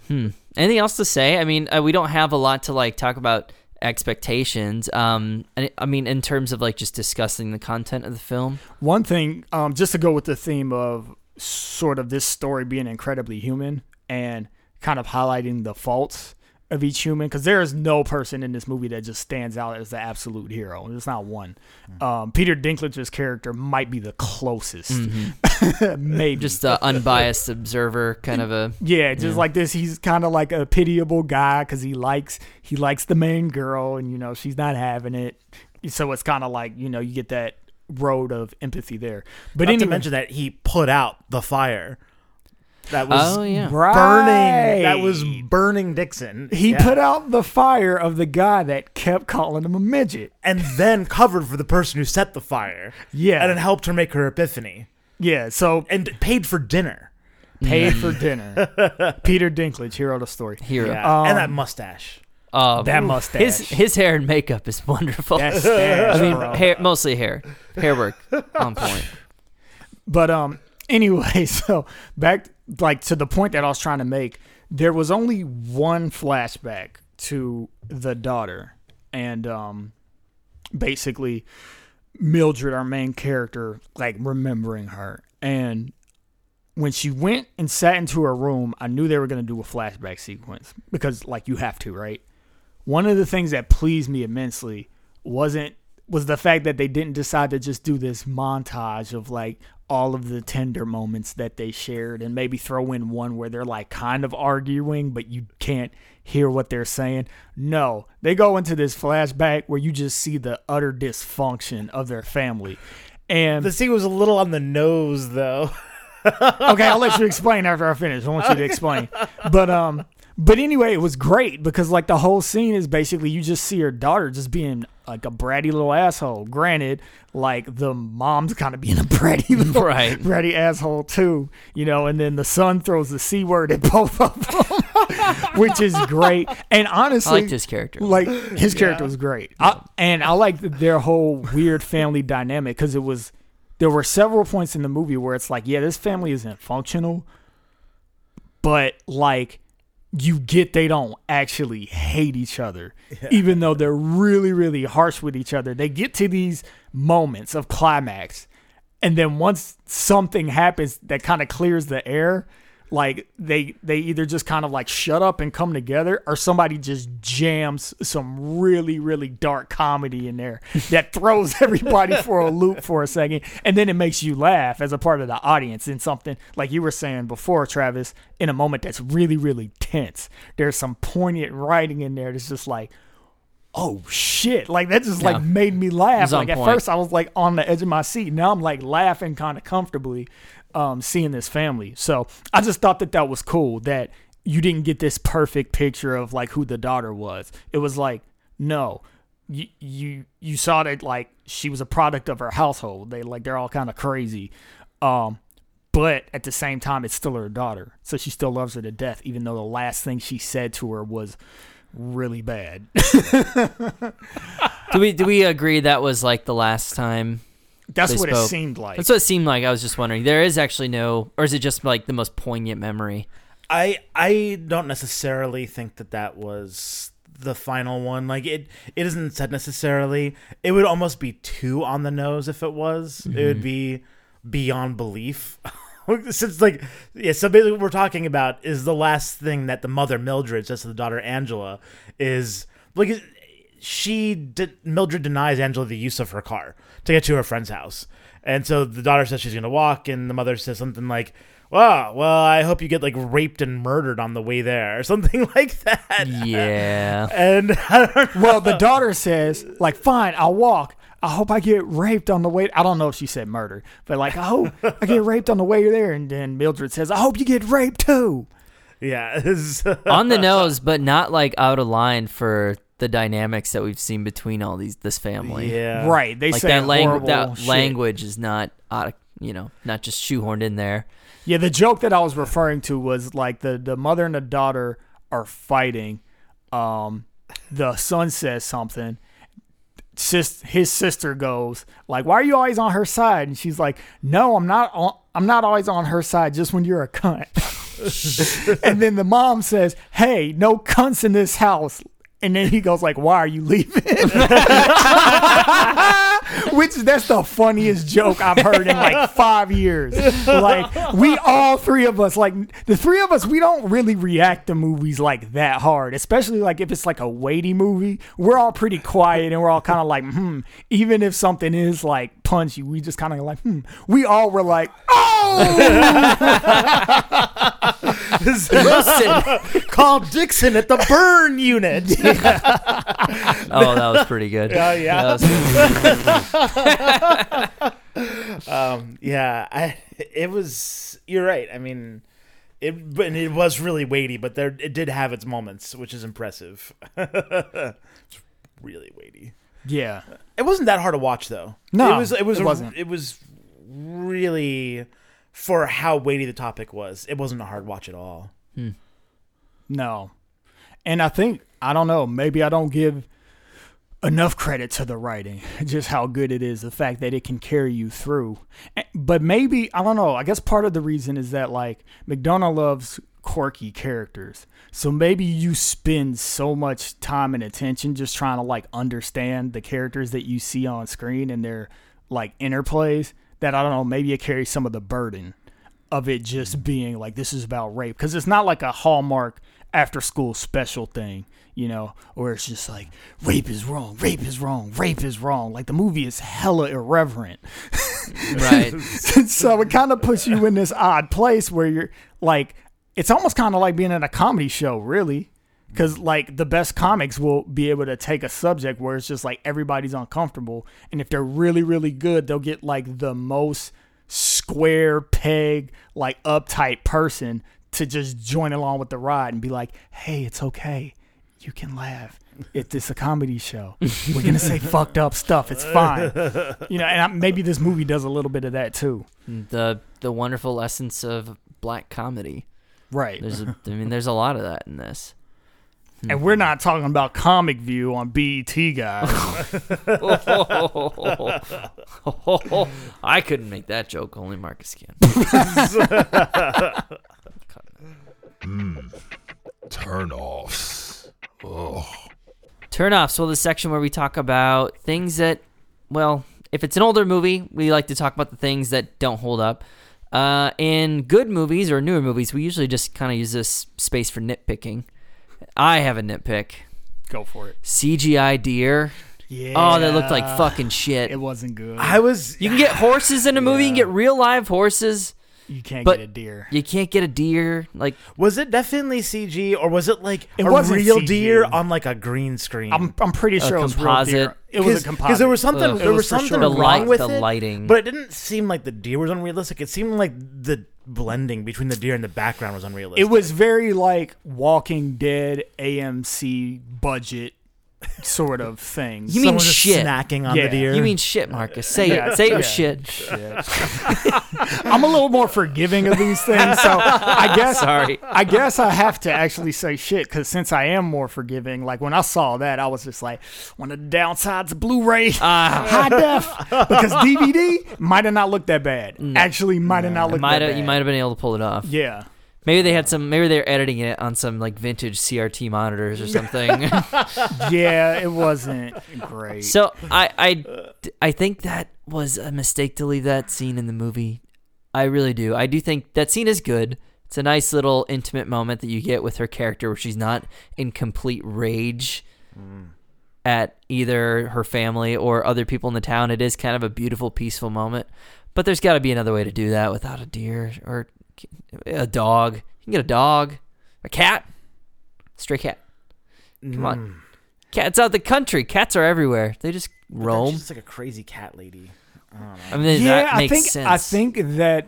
hmm. Anything else to say? I mean, uh, we don't have a lot to like talk about expectations. Um, I mean, in terms of like just discussing the content of the film. One thing, um, just to go with the theme of sort of this story being incredibly human and kind of highlighting the faults of each human, because there is no person in this movie that just stands out as the absolute hero. There's not one. Um, Peter Dinklage's character might be the closest, maybe. Just a unbiased observer, kind of a. Yeah, just like this, he's kind of like a pitiable guy because he likes he likes the main girl, and you know she's not having it. So it's kind of like you know you get that road of empathy there. But Not anyway, to mention that he put out the fire. That was Oh yeah. burning. That was burning Dixon. he Yeah. put out the fire of the guy that kept calling him a midget. and then covered for the person who set the fire. Yeah. and it helped her make her epiphany Yeah, so and paid for dinner. paid for dinner. Peter Dinklage, hero of the story. Hero. Yeah, Um, and that mustache. Uh, That mustache. His his hair and makeup is wonderful. That stash, I mean, hair mostly hair, hair work on point. But um anyway, so back like to the point that I was trying to make, there was only one flashback to the daughter and um basically Mildred, our main character, like remembering her. And when she went and sat into her room, I knew they were going to do a flashback sequence because like you have to, right? One of the things that pleased me immensely wasn't was the fact that they didn't decide to just do this montage of like all of the tender moments that they shared and maybe throw in one where they're like kind of arguing but you can't hear what they're saying. No, they go into this flashback where you just see the utter dysfunction of their family. And The scene was a little on the nose, though. okay, I'll let you explain after I finish. I want you to explain. But um but anyway, it was great because like the whole scene is basically you just see her daughter just being like a bratty little asshole. Granted, like the mom's kind of being a bratty little Right. bratty asshole too, you know, and then the son throws the C word at both of them, which is great. And honestly, I liked his character. like his character was great, I, and I liked their whole weird family dynamic because it was. There were several points in the movie where it's like, yeah, this family isn't functional, but like you get they don't actually hate each other, even though they're really, really harsh with each other. They get to these moments of climax, and then once something happens that kind of clears the air, like they they either just kind of like shut up and come together, or somebody just jams some really, really dark comedy in there that throws everybody for a loop for a second, and then it makes you laugh as a part of the audience in something like you were saying before, Travis, in a moment that's really, really tense. There's some poignant writing in there that's just like oh shit like that just Yeah. like made me laugh like at point. first i was like on the edge of my seat now i'm like laughing kind of comfortably um seeing this family. So i just thought that that was cool that you didn't get this perfect picture of like who the daughter was. It was like no you you you saw that like she was a product of her household. They like they're all kind of crazy. Um but at the same time it's still her daughter. So she still loves her to death even though the last thing she said to her was really bad. Do we do we agree that was like the last time? That's what spoke. it seemed like. That's what it seemed like. I was just wondering. There is actually no, or is it just like the most poignant memory? I I don't necessarily think that that was the final one. Like it it isn't said necessarily. It would almost be too on the nose if it was. It would mm-hmm. be beyond belief. Since like yeah, so basically what we're talking about is the last thing that the mother Mildred says to the daughter Angela is like she de- Mildred denies Angela the use of her car to get to her friend's house, and so the daughter says she's gonna walk, and the mother says something like, wow, well, I hope you get like raped and murdered on the way there or something like that. Yeah. And I don't know. Well, the daughter says, like, fine, I'll walk. I hope I get raped on the way. I don't know if she said murder, but like, I hope I get raped on the way there. And then Mildred says, I hope you get raped too. yeah, On the nose, but not like out of line for the dynamics that we've seen between all these this family. yeah, Right. They Like say that, lang- that language is not out of, you know, not just shoehorned in there. Yeah, the joke that I was referring to was like the the mother and the daughter are fighting. Um, the son says something. Sis, his sister goes like, "Why are you always on her side?" And she's like, "No, I'm not. On, I'm not always on her side. Just when you're a cunt." and then the mom says, "Hey, no cunts in this house." And then he goes like, "Why are you leaving?" Which that's the funniest joke I've heard in like five years. Like we all three of us, like the three of us, we don't really react to movies like that hard. Especially like if it's like a weighty movie, we're all pretty quiet and we're all kind of like, hmm. Even if something is like punchy, we just kind of like, hmm. We all were like, oh, Listen. Call Dixon at the burn unit. Oh, that was pretty good. Oh, yeah. That was- um, yeah, I, it was. You're right. I mean, it, but it was really weighty, but there it did have its moments, which is impressive. it's really weighty. yeah. It wasn't that hard to watch though. No, it was. It was. it a- wasn't. It was really for how weighty the topic was. It wasn't a hard watch at all. Hmm. No. And I think, I don't know, maybe I don't give enough credit to the writing, just how good it is, the fact that it can carry you through. But maybe, I don't know, I guess part of the reason is that, like, McDonagh loves quirky characters. So maybe you spend so much time and attention just trying to, like, understand the characters that you see on screen and their, like, interplays that, I don't know, maybe it carries some of the burden of it just mm. being like this is about rape. Because it's not like a hallmark after school special thing you know or it's just like rape is wrong rape is wrong rape is wrong. Like the movie is hella irreverent. Right. so it kind of puts you in this odd place where you're like it's almost kind of like being in a comedy show really because like the best comics will be able to take a subject where it's just like everybody's uncomfortable and if they're really really good they'll get like the most square peg like uptight person to just join along with the ride and be like hey it's okay. You can laugh. It's, it's a comedy show. We're gonna say fucked up stuff. It's fine. You know and I, maybe this movie does a little bit of that too. The the wonderful essence of black comedy. right. There's a, I mean, there's a lot of that in this. And we're not talking about comic view on BET guys I couldn't make that joke. Only Marcus can. Turn offs. Oh, Turn off. So the section where we talk about things that, well, if it's an older movie, we like to talk about the things that don't hold up. Uh, in good movies or newer movies, we usually just kind of use this space for nitpicking. I have a nitpick. go for it CGI deer. yeah Oh, that looked like fucking shit. it wasn't good I was. You can get horses in a movie. You can get real live horses. You can't but- get a deer You can't get a deer. Like Was it definitely CG or was it like It a wasn't real CG. deer on like a green screen? I'm, I'm pretty sure it was real deer. It was a composite because there was something Ugh. there was, was something sure. the wrong light, with the it, lighting. but it didn't seem like the deer was unrealistic. It seemed like the blending between the deer and the background was unrealistic. It was very like Walking Dead AMC budget sort of thing. You mean Someone just shit. snacking on Yeah. the deer. you mean shit, Marcus? Say it. Say it was shit. I'm a little more forgiving of these things, so I guess Sorry. I guess I have to actually say shit because since I am more forgiving, like when I saw that, I was just like, one of the downsides of Blu-ray, Ah. high def, because DVD might have not looked that bad. Actually, might have not looked Might that have bad. you might have been able to pull it off. yeah. Maybe they had some. Maybe they're editing it on some like vintage CRT monitors or something. Yeah, it wasn't great. so I I I think that was a mistake to leave that scene in the movie. I really do. I do think that scene is good. It's a nice little intimate moment that you get with her character where she's not in complete rage mm. at either her family or other people in the town. It is kind of a beautiful, peaceful moment. But there's got to be another way to do that without a deer or a dog. You can get a dog, a cat, stray cat. Come on, Mm. cats out the country. Cats are everywhere. They just roam. She's like a crazy cat lady. I don't know. I mean, yeah, that I think sense. I think that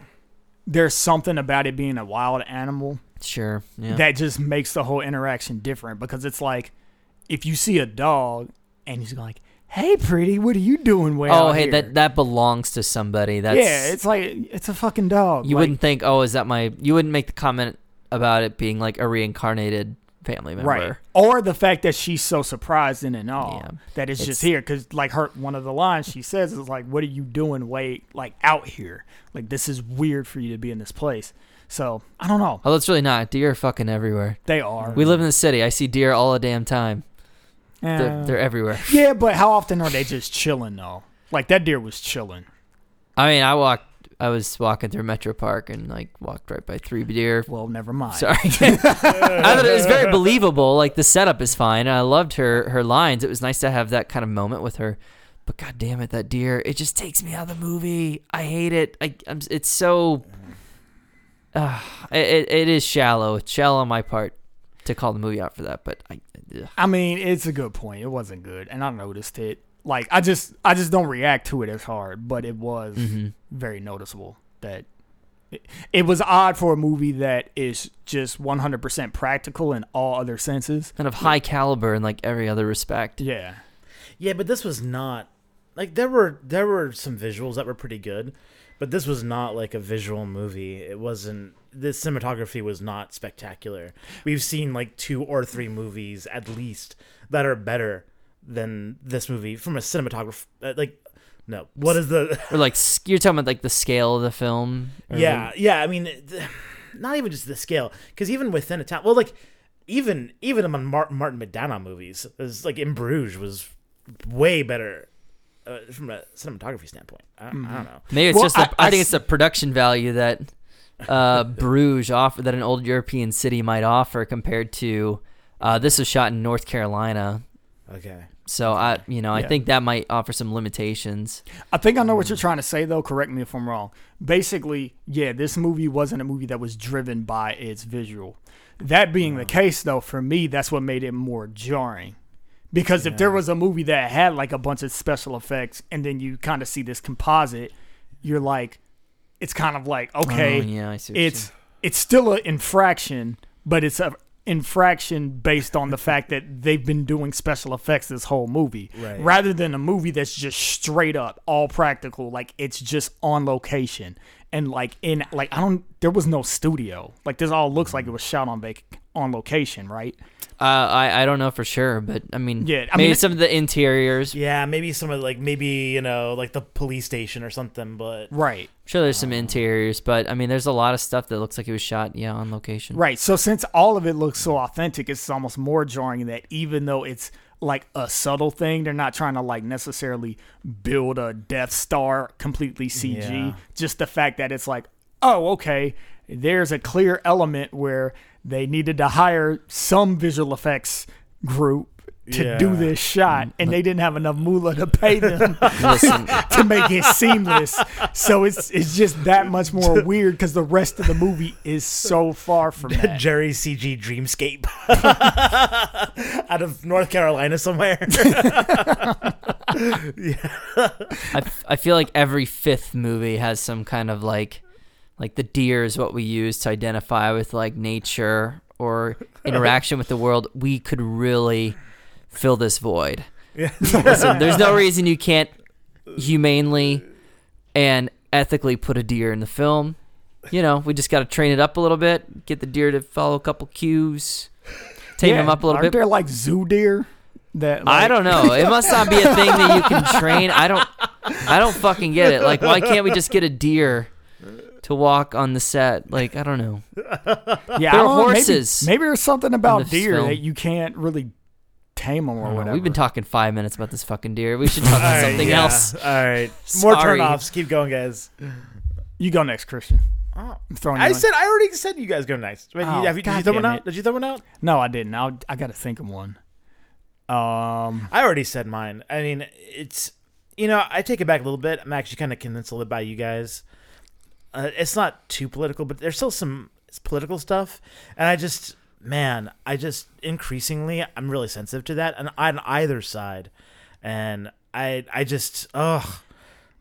there's something about it being a wild animal sure. Yeah. that just makes the whole interaction different because it's like if you see a dog and he's like, "Hey, pretty, what are you doing?" Way oh, out hey, here?" that that belongs to somebody. That's yeah, it's like it's a fucking dog. you Like, wouldn't think. Oh, is that my? You wouldn't make the comment about it being like a reincarnated family member. right, or the fact that she's so surprised and in awe Yeah. that it's, It's- just here because like her one of the lines she says is like, "What are you doing? Way like out here? Like this is weird for you to be in this place." So I don't know. Oh, it's really not. Deer are fucking everywhere. They are. We live in the city. I see deer all the damn time. They're, Eh. they're everywhere. Yeah, but how often are they just chilling though? Like that deer was chilling. I mean, I walked. I was walking through Metro Park and like walked right by three deer. Well, never mind. Sorry, I thought it was very believable. Like the setup is fine. I loved her her lines. It was nice to have that kind of moment with her. But god damn it, that deer! It just takes me out of the movie. I hate it. I, I'm. It's so. Uh, it, it is shallow. It's shallow on my part to call the movie out for that. But I. ugh. I mean, it's a good point. It wasn't good, and I noticed it. Like I just, I just don't react to it as hard, but it was Mhm. very noticeable that it, it was odd for a movie that is just 100% practical in all other senses. And of high caliber in like every other respect. Yeah, Yeah, but this was not like there were there were some visuals that were pretty good, but this was not like a visual movie. It wasn't the cinematography was not spectacular. We've seen like two or three movies at least that are better than this movie from a cinematography uh, like no. What is the Or like you're talking about like the scale of the film. or Yeah, yeah. I mean, not even just the scale, because even within a town, well, like even even among Mar- Martin McDonagh movies, is like In Bruges was way better uh, from a cinematography standpoint. I, I don't know. Maybe it's Well, just. The, I- I, I think it's the production value that uh, Bruges offer that an old European city might offer compared to. Uh, this was shot in North Carolina, Okay. so I, you know, I Yeah. think that might offer some limitations. I think I know what you're trying to say, though. Correct me if I'm wrong. Basically, yeah, this movie wasn't a movie that was driven by its visual. That being the case, though, for me, that's what made it more jarring. Because if there was a movie that had like a bunch of special effects and then you kind of see this composite, you're like, it's kind of like, oh, okay, Oh, yeah, I see. it's it's still an infraction, but it's a infraction based on the fact that they've been doing special effects this whole movie Right. rather than a movie that's just straight up all practical like it's just on location and like in like I don't there was no studio like this all looks like mm. it was shot on vac- on location right Uh, I I don't know for sure, but I mean, Yeah, I maybe mean- some of the interiors. Yeah, maybe some of like maybe you know like the police station or something, but right sure, there's some interiors, but I mean, there's a lot of stuff that looks like it was shot, yeah, on location. Right. So since all of it looks so authentic, it's almost more jarring that even though it's like a subtle thing, they're not trying to like necessarily build a Death Star completely CG. Yeah. Just the fact that it's like, oh, okay, there's a clear element where they needed to hire some visual effects group to do this shot and they didn't have enough moolah to pay them to make it seamless. So it's it's just that much more weird because the rest of the movie is so far from that. Jerry CG Dreamscape out of North Carolina somewhere. Yeah. I, f- I feel like every fifth movie has some kind of like like the deer is what we use to identify with like nature or interaction with the world we could really fill this void Yeah. Listen, there's no reason you can't humanely and ethically put a deer in the film you know we just got to train it up a little bit get the deer to follow a couple cues tame Yeah, them up a little aren't bit there like zoo deer that I don't know. It must not be a thing that you can train. I don't. I don't fucking get it. Like, why can't we just get a deer to walk on the set? Like, I don't know. Yeah, There are don't maybe- horses Maybe, there's something about this deer film. that you can't really tame them or don't know. whatever. We've been talking five minutes about this fucking deer. We should talk about something yeah. else. All right, more turnoffs. Keep going, guys. You go next, Christian. Oh. I'm throwing. I on- said I already said you guys go next. Wait, Oh, you, have you, did you throw one out? Did you throw one out? no, I didn't. I I got to think of one. Um, I already said mine. I mean, it's you know, I take it back a little bit. I'm actually kind of convinced a little bit by you guys. Uh, it's not too political, but there's still some political stuff, and I just man, I just increasingly I'm really sensitive to that, and on either side, and I I just ugh.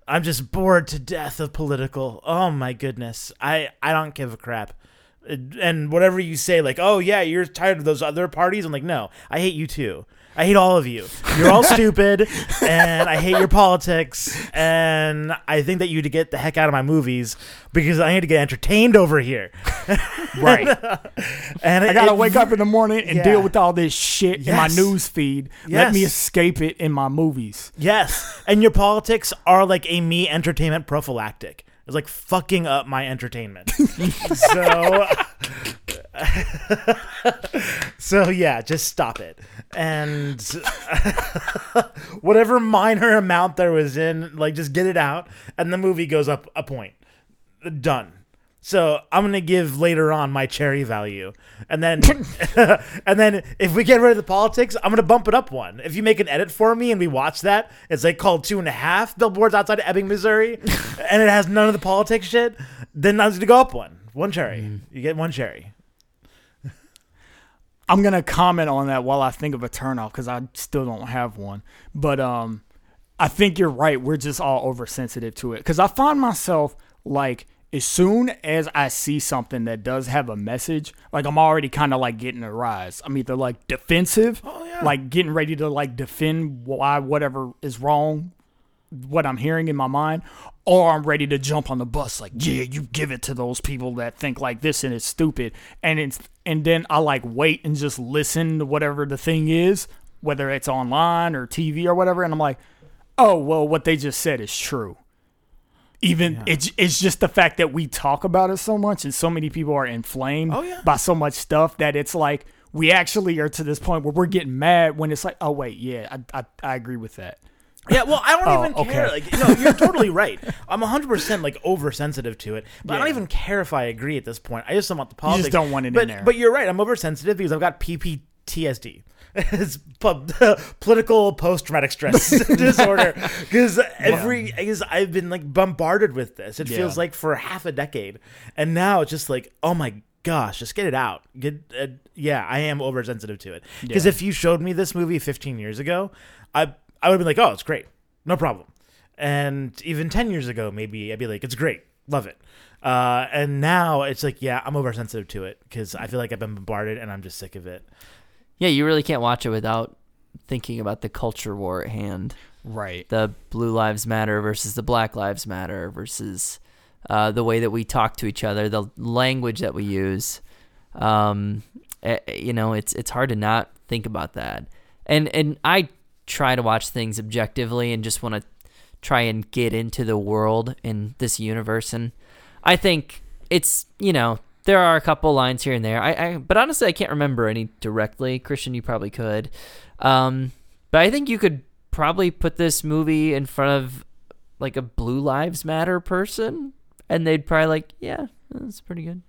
I'm just bored to death of political. Oh my goodness. I I don't give a crap. And whatever you say like, "Oh yeah, you're tired of those other parties." I'm like, "No, I hate you too. I hate all of you. You're all stupid and I hate your politics and I think that you need to get the heck out of my movies because I need to get entertained over here." Right. and I gotta it- wake up in the morning and Yeah. deal with all this shit in my news feed. Let me escape it in my movies. Yes, and your politics are like a me entertainment prophylactic. It's like fucking up my entertainment. so, so yeah, just stop it. And whatever minor amount there was in, like, just get it out, and the movie goes up a point. Done. So I'm gonna give later on my cherry value, and then and then if we get rid of the politics, I'm gonna bump it up one. If you make an edit for me and we watch that, it's like called two and a half billboards outside of Ebbing, Missouri, and it has none of the politics shit. Then I'm gonna go up one, one cherry. Mm. You get one cherry. I'm gonna comment on that while I think of a turnoff because I still don't have one. But um, I think you're right. We're just all oversensitive to it because I find myself like as soon as I see something that does have a message, like I'm already kind of like getting a rise. I'm either like defensive, like getting ready to like defend why whatever is wrong what I'm hearing in my mind, or I'm ready to jump on the bus like, yeah, you give it to those people that think like this and it's stupid. And it's and then I like wait and just listen to whatever the thing is, whether it's online or TV or whatever, and I'm like, oh well, what they just said is true. Even it's it's just the fact that we talk about it so much and so many people are inflamed Oh, yeah. by so much stuff that it's like we actually are to this point where we're getting mad when it's like, oh wait, yeah, I I, I agree with that. Yeah, well, I don't Oh, even care. okay. Like, no, you're totally right. I'm 100 percent like oversensitive to it, but I don't even care if I agree at this point. I just don't want the politics. don't want it in but, there. But you're right. I'm oversensitive because I've got PPTSD. It's pub- political post-traumatic stress disorder because every because I've been like bombarded with this. It feels like for half a decade, and now it's just like, oh my gosh, just get it out. Get uh, yeah, I am oversensitive to it because Yeah. if you showed me this movie 15 years ago, I I would be like, oh, it's great, no problem. And even 10 years ago, maybe I'd be like, it's great, love it. Uh, and now it's like, yeah, I'm oversensitive to it because I feel like I've been bombarded and I'm just sick of it. Yeah, you really can't watch it without thinking about the culture war at hand. Right. The Blue Lives Matter versus the Black Lives Matter versus uh, the way that we talk to each other, the language that we use. Um, eh, eh, you know, it's it's hard to not think about that. And and I try to watch things objectively and just want to try and get into the world in this universe. And I think it's you know there are a couple lines here and there. I, I but honestly I can't remember any directly. Christian, you probably could. Um, but I think you could probably put this movie in front of like a Blue Lives Matter person, and they'd probably like, yeah, that's pretty good.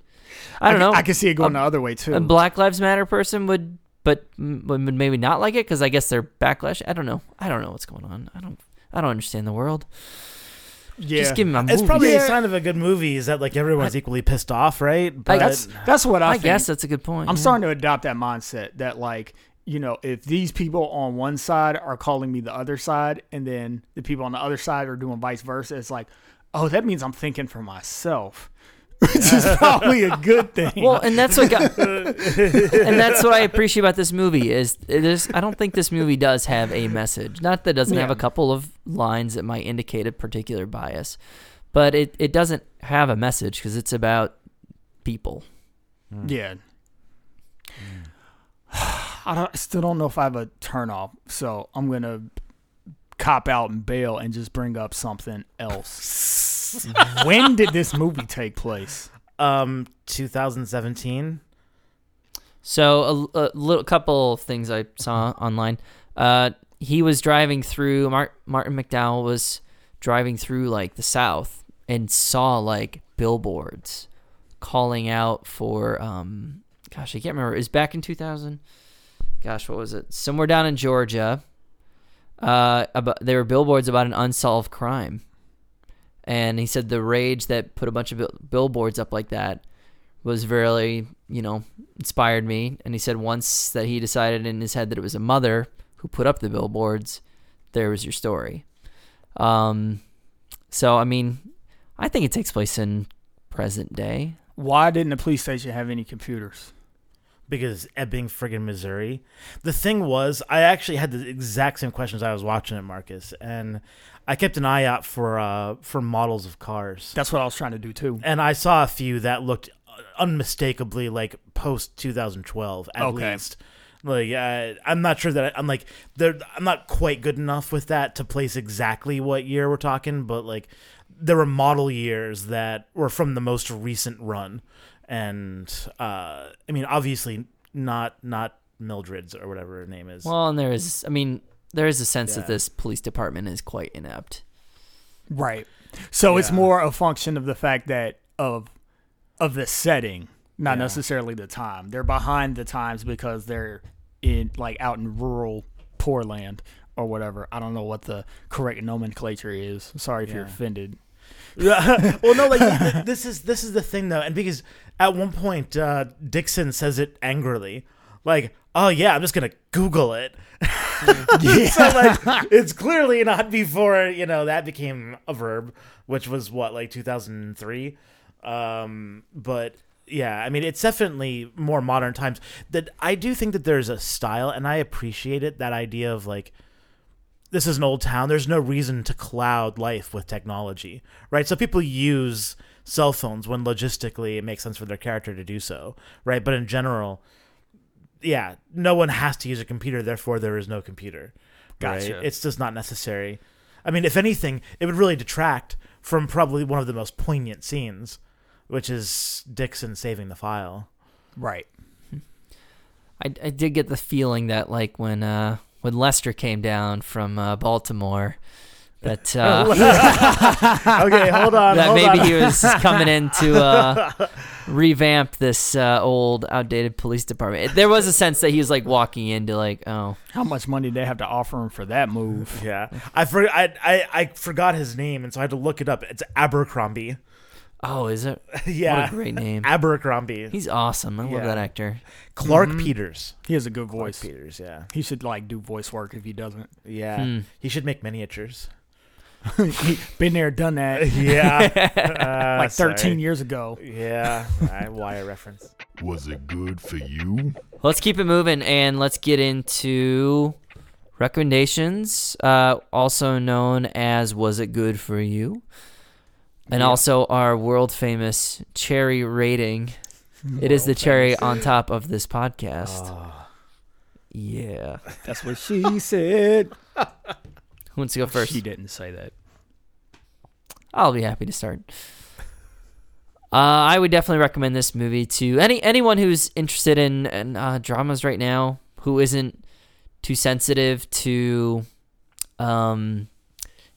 I don't can- know. I can see it going Um, the other way too. a Black Lives Matter person would, but m- maybe not like it because I guess they're backlash. I don't know. I don't know what's going on. I don't. I don't understand the world. yeah. Just give me my movie. It's probably Yeah. a sign of a good movie is that like everyone's equally pissed off, right? But that's that's what I, I, think. guess that's a good point. I'm yeah. starting to adopt that mindset that like you know if these people on one side are calling me the other side and then the people on the other side are doing vice versa it's like oh that means i'm thinking for myself which is probably a good thing Well, and that's what got, and that's what I appreciate about this movie is it is. I don't think this movie does have a message. Not that it doesn't have a couple of lines that might indicate a particular bias, but it it doesn't have a message because it's about people. Hmm. yeah I, don't, I still don't know if i have a turn off so i'm gonna cop out and bail and just bring up something else when did this movie take place um 2017. So a, a little couple of things I saw online. Uh, he was driving through. Mar- Martin McDowell was driving through like the South and saw like billboards calling out for. Um, gosh, I can't remember. It was back in 2000. Gosh, what was it? Somewhere down in Georgia. Uh, about there were billboards about an unsolved crime, And he said the rage that put a bunch of billboards up like that was really, you know, inspired me. And he said once that he decided in his head that it was a mother who put up the billboards, there was your story. Um, so I mean, I think it takes place in present day. Why didn't the police station have any computers? because Ebbing, friggin' Missouri. The thing was, I actually had the exact same questions I was watching it, Marcus, and I kept an eye out for uh, for models of cars, That's what I was trying to do too. and I saw a few that looked unmistakably like post 2012 at Okay. least. Like uh, I'm not sure that I, I'm like they're, I'm not quite good enough with that to place exactly what year we're talking, but like there were model years that were from the most recent run, and uh, I mean obviously not not Mildred's or whatever her name is. Well, and there is, I mean, there is a sense that this police department is quite inept. Right. So it's more a function of the fact that of of the setting, not Yeah. necessarily the time. They're behind the times because they're in like out in rural poor land or whatever. I don't know what the correct nomenclature is. Sorry if you're offended. well, no, like th- th- this is this is the thing though, and because at one point uh, Dixon says it angrily, like, "Oh yeah, I'm just gonna Google it." so like, it's clearly not before you know that became a verb, which was what like 2003. Um, but yeah, I mean, it's definitely more modern times. That I do think that there's a style, and I appreciate it. That idea of like this is an old town. There's no reason to cloud life with technology, right? So people use cell phones when logistically it makes sense for their character to do so, right? But in general, yeah, no one has to use a computer. Therefore, there is no computer. right? Gotcha. It's just not necessary. I mean, if anything, it would really detract from probably one of the most poignant scenes, which is Dixon saving the file. Right. I, I did get the feeling that like when uh when Lester came down from uh, Baltimore, that uh, okay, hold on. that hold maybe on. he was coming in to uh, revamp this uh, old outdated police department. There was a sense that he was like walking into like oh How much money they have to offer him for that move? Yeah, I, for, I, I I forgot his name, and so I had to look it up. It's Abercrombie. oh is it yeah, what a great name. Abercrombie. He's awesome. I love Yeah. that actor. Clarke Mhm. Peters. He has a good Clarke voice. Peters. Yeah, He should like do voice work if he doesn't. yeah. Hmm. He should make miniatures. Been there, done that. Yeah, Uh, like 13 sorry. years ago. Yeah, I, wire reference. Was it good for you? Let's keep it moving and let's get into recommendations, uh, also known as "Was it good for you?" and Yeah. also our world famous cherry rating. It is the cherry on top of this podcast. Oh, Yeah. That's what she said. Who wants to go first? She didn't say that. I'll be happy to start. Uh, I would definitely recommend this movie to any anyone who's interested in, in uh, dramas right now, who isn't too sensitive to. Um,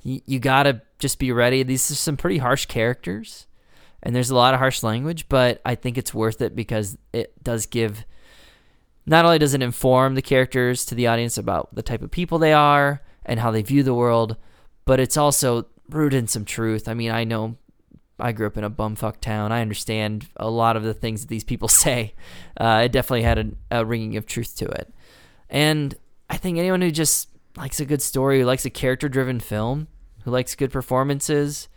y- you gotta just be ready. These are some pretty harsh characters, and there's a lot of harsh language, but I think it's worth it because it does give. Not only does it inform the characters to the audience about the type of people they are and how they view the world, but it's also rooted in some truth. I mean, I know I grew up in a bumfuck town. I understand a lot of the things that these people say. Uh, it definitely had a, a ringing of truth to it. And I think anyone who just likes a good story, who likes a character driven film, who likes good performances,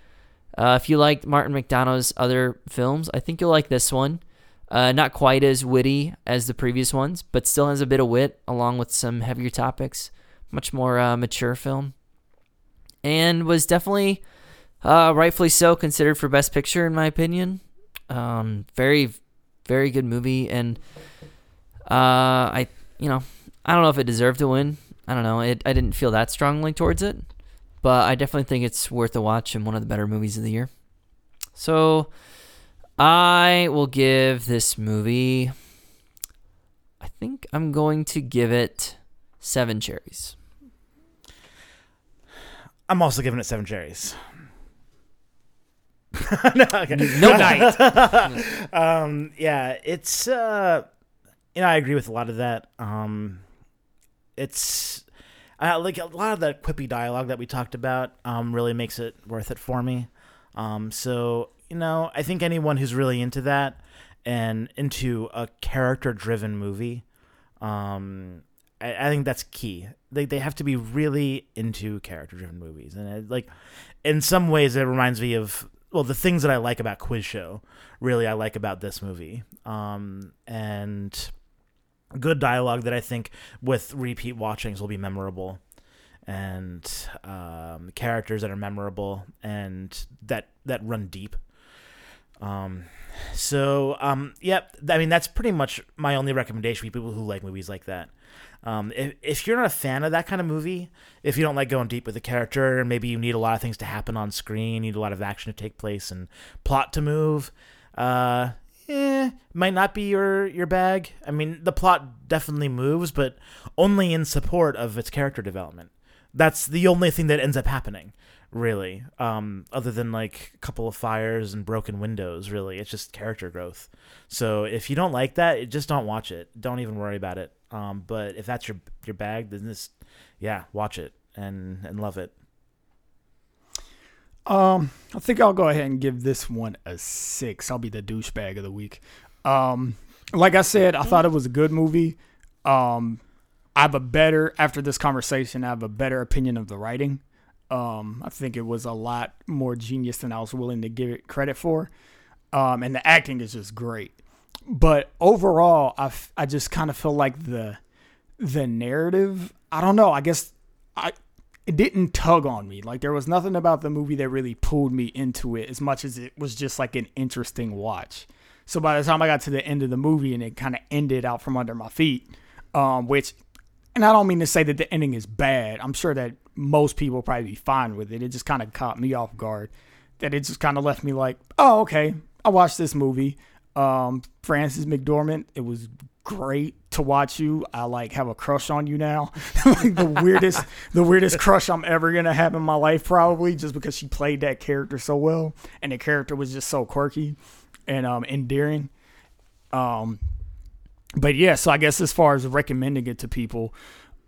uh, if you like Martin McDonagh's other films, I think you'll like this one. Uh, not quite as witty as the previous ones, but still has a bit of wit along with some heavier topics. Much more uh, mature film. And was definitely uh, rightfully so considered for best picture in my opinion. Um, very very good movie. And uh, i you know i don't know if it deserved to win. I don't know. It, i didn't feel that strongly towards it. But i definitely think it's worth a watch and one of the better movies of the year. So i will give this movie i think i'm going to give it seven cherries I'm also giving it seven cherries. no, okay. no night um, yeah, it's uh, you know, I agree with a lot of that. Um, it's uh, like a lot of that quippy dialogue that we talked about. Um, really makes it worth it for me. Um, so you know, I think anyone who's really into that and into a character-driven movie, um, I, I think that's key. They they have to be really into character-driven movies, and it, like in some ways, it reminds me of well the things that I like about Quiz Show. Really, I like about this movie, um, and good dialogue that I think with repeat watchings will be memorable and um, characters that are memorable and that that run deep. Um, so um, yep, I mean that's pretty much my only recommendation for people who like movies like that. Um, if if you're not a fan of that kind of movie, if you don't like going deep with the character, maybe you need a lot of things to happen on screen, you need a lot of action to take place and plot to move, uh, eh, might not be your your bag. I mean, the plot definitely moves, but only in support of its character development. That's the only thing that ends up happening, really. Um, other than like a couple of fires and broken windows, really, it's just character growth. So if you don't like that, just don't watch it. Don't even worry about it. Um, but if that's your your bag, then this, yeah, watch it and and love it. Um, I think I'll go ahead and give this one a six. I'll be the douchebag of the week. Um, like I said, I thought it was a good movie. Um, I have a better after this conversation. I have a better opinion of the writing. Um, I think it was a lot more genius than I was willing to give it credit for. Um, and the acting is just great. But overall, I, f- I just kind of feel like the the narrative. I don't know. I guess I it didn't tug on me. Like there was nothing about the movie that really pulled me into it as much as it was just like an interesting watch. So by the time I got to the end of the movie and it kind of ended out from under my feet, um, which, and I don't mean to say that the ending is bad. I'm sure that most people will probably be fine with it. It just kind of caught me off guard. That it just kind of left me like, oh, okay, I watched this movie. Um, Frances McDormand, it was great to watch you. I like have a crush on you now. like the weirdest, the weirdest crush I'm ever gonna have in my life, probably just because she played that character so well, and the character was just so quirky and um endearing. Um, but yeah, so I guess as far as recommending it to people,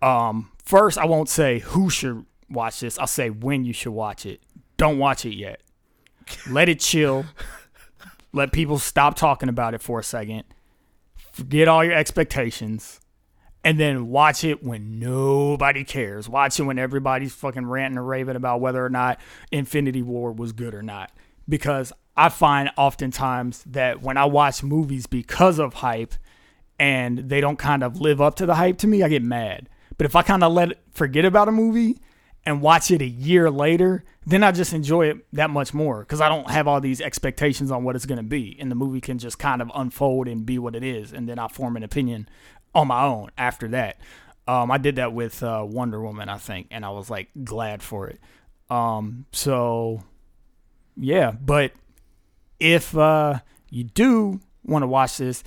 um, first I won't say who should watch this. I'll say when you should watch it. Don't watch it yet. Let it chill. Let people stop talking about it for a second. Forget all your expectations. And then watch it when nobody cares. Watch it when everybody's fucking ranting and raving about whether or not Infinity War was good or not. Because I find oftentimes that when I watch movies because of hype and they don't kind of live up to the hype to me, I get mad. But if I kind of let forget about a movie and watch it a year later, then I just enjoy it that much more because I don't have all these expectations on what it's going to be. And the movie can just kind of unfold and be what it is. And then I form an opinion on my own after that. Um, I did that with uh, Wonder Woman, I think, and I was like glad for it. Um, so, yeah, but if uh, you do want to watch this,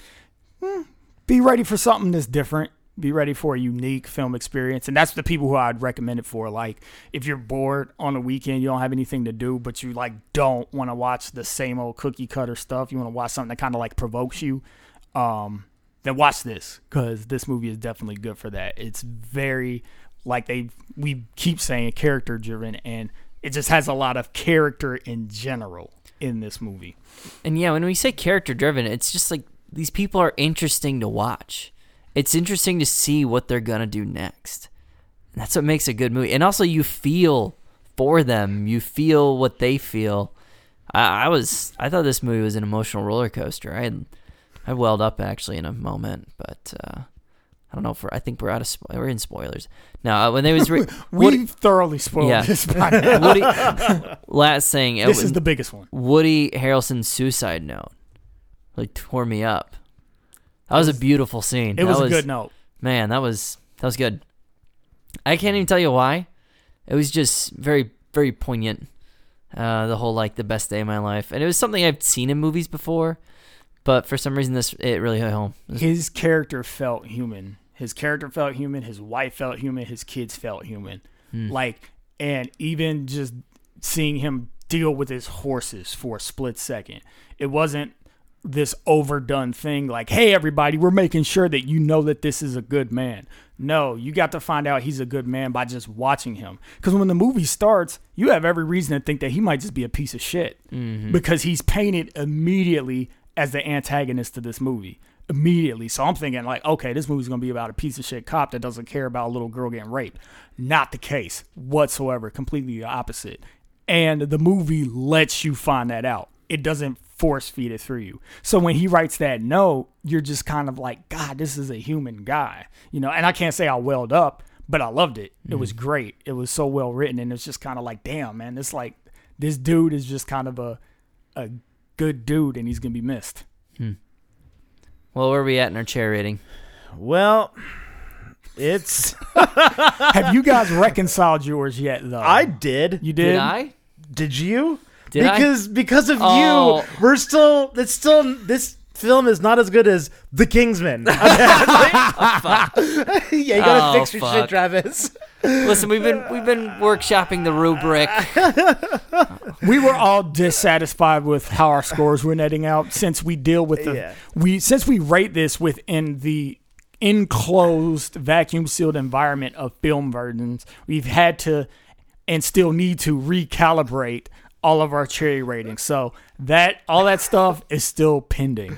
hmm, be ready for something that's different be ready for a unique film experience. And that's the people who i'd recommend it for. Like if you're bored on a weekend you don't have anything to do but you like don't want to watch the same old cookie cutter stuff you want to watch something that kind of like provokes you um then watch this because this movie is definitely good for that. It's very like they we keep saying character driven and it just has a lot of character in general in this movie. And yeah, when we say character driven, it's just like these people are interesting to watch. It's interesting to see what they're gonna do next. And that's what makes a good movie. And also, you feel for them. You feel what they feel. I, I was I thought this movie was an emotional roller coaster. I I welled up actually in a moment, but uh, I don't know. For I think we're out of spo- we're in spoilers now. Uh, when they was re- we've Woody, thoroughly spoiled Yeah. this by. Woody last thing. it this was- is the biggest one Woody Harrelson's suicide note like tore me up. That was a beautiful scene. it was That a good note Man, that was that was good. I can't even tell you why. It was just very very poignant. Uh, the whole like the best day of my life, and it was something I've seen in movies before, but for some reason this it really hit home. His character felt human. His character felt human. His wife felt human. His kids felt human. Hmm. Like, and even just seeing him deal with his horses for a split second, it wasn't this overdone thing like, hey, everybody, we're making sure that you know that this is a good man. No, you got to find out he's a good man by just watching him. Because when the movie starts, you have every reason to think that he might just be a piece of shit mm-hmm. because he's painted immediately as the antagonist to this movie. Immediately. So I'm thinking, like, okay, this movie's going to be about a piece of shit cop that doesn't care about a little girl getting raped. Not the case whatsoever. Completely the opposite. And the movie lets you find that out. It doesn't force feed it through you. So when he writes that note, you're just kind of like, God, this is a human guy. You know, and I can't say I welled up, but I loved it. It was mm-hmm. great. It was so well written. And it's just kind of like, damn, man, it's like this dude is just kind of a a good dude and he's gonna be missed. Hmm. Well, where are we at in our cherry rating? Well, it's Have you guys reconciled yours yet though? I did. you did? Did I? Did you? Did I? because because of Oh. you, we're still. It's still this film is not as good as The Kingsman. apparently. Oh, yeah, you gotta Oh, fix your fuck. shit, Travis. Listen, we've been we've been workshopping the rubric. we were all dissatisfied with how our scores were netting out since we deal with the Yeah. we since we rate this within the enclosed vacuum sealed environment of Film Virgins we've had to and still need to recalibrate all of our cherry ratings so that all that stuff is still pending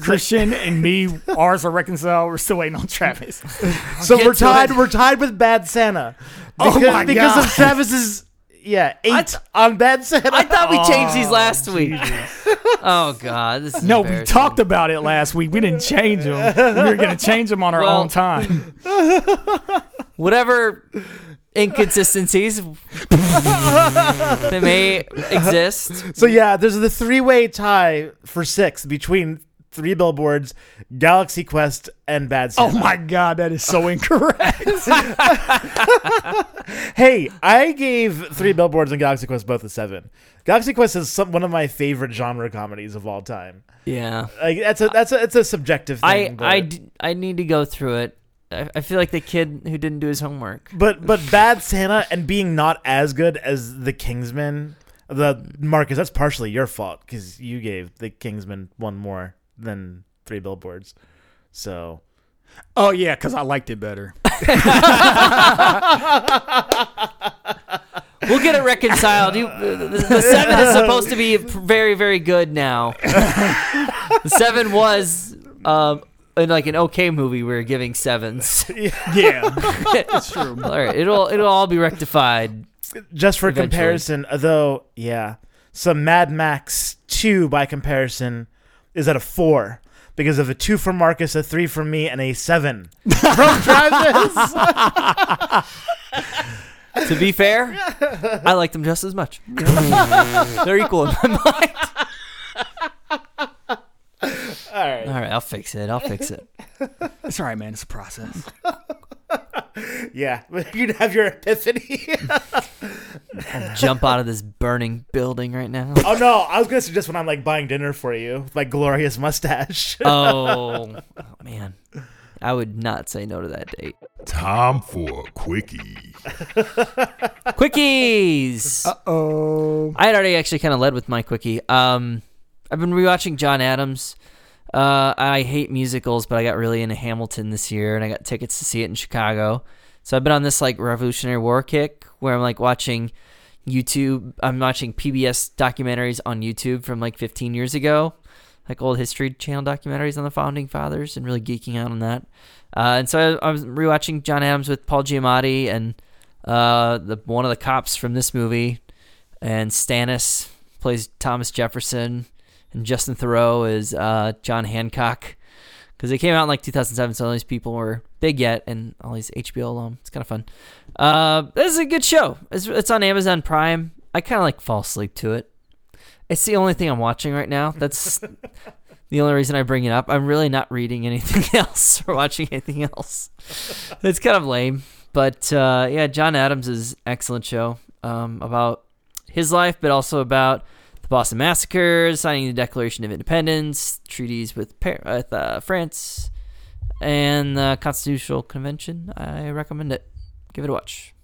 Christian and me, ours are reconciled. We're still waiting on Travis. So we're tied. it. We're tied with Bad Santa. Oh Because, my because God. of Travis's yeah eight on Bad Santa. I thought we changed these oh, last week. Oh God, this is No, we talked about it last week. We didn't change them. We were going to change them on our Well- own time. whatever inconsistencies that may uh-huh. exist. So yeah, there's the three-way tie for six between Three Billboards, Galaxy Quest, and Bad oh Santa. Oh my God, that is so incorrect. Hey, I gave Three Billboards and Galaxy Quest both a seven. Galaxy Quest is some, one of my favorite genre comedies of all time. Yeah, Like that's a that's a it's a subjective I thing. I, but, d- I need to go through it. I, I feel like the kid who didn't do his homework. but but Bad Santa and being not as good as the Kingsman, the Marcus, that's partially your fault because you gave the Kingsman one more than Three Billboards. So oh, yeah, because I liked it better. We'll get it reconciled. You, the, the seven is supposed to be very very good now. the seven was um in like an okay movie. We were giving sevens. Yeah, it's true. all right, it'll it'll all be rectified. just for Eventually. comparison, though, yeah, so Mad Max Two by comparison is at a four. Because of a two for Marcus, a three for me, and a seven from Travis. To be fair, I like them just as much. They're equal in my mind. All right. All right, I'll fix it. I'll fix it. It's all right, man. It's a process. Yeah, you'd have your epiphany. Jump out of this burning building right now. oh no, I was gonna suggest when I'm like buying dinner for you, with my glorious mustache. Oh, oh man, I would not say no to that date. Time for a quickie. Quickies. Uh Oh, I had already actually kind of led with my quickie. Um, I've been rewatching John Adams. Uh, I hate musicals, but I got really into Hamilton this year, and I got tickets to see it in Chicago. So I've been on this like Revolutionary War kick, where I'm like watching YouTube. I'm watching PBS documentaries on YouTube from like 15 years ago, like old History Channel documentaries on the founding fathers, and really geeking out on that. Uh, and so I, I was rewatching John Adams with Paul Giamatti and uh, the one of the cops from this movie, and Stannis plays Thomas Jefferson, and Justin Theroux is uh, John Hancock. Because they came out in like 2007, so all these people were big yet, and all these HBO alum. It's kind of fun. Uh, this is a good show. It's, it's on Amazon Prime. I kind of like fall asleep to it. It's the only thing I'm watching right now. That's the only reason I bring it up. I'm really not reading anything else or watching anything else. It's kind of lame. But uh, yeah, John Adams is excellent show um, about his life, but also about Boston massacres, signing the Declaration of Independence, treaties with with uh, France, and the Constitutional Convention. I recommend it. Give it a watch.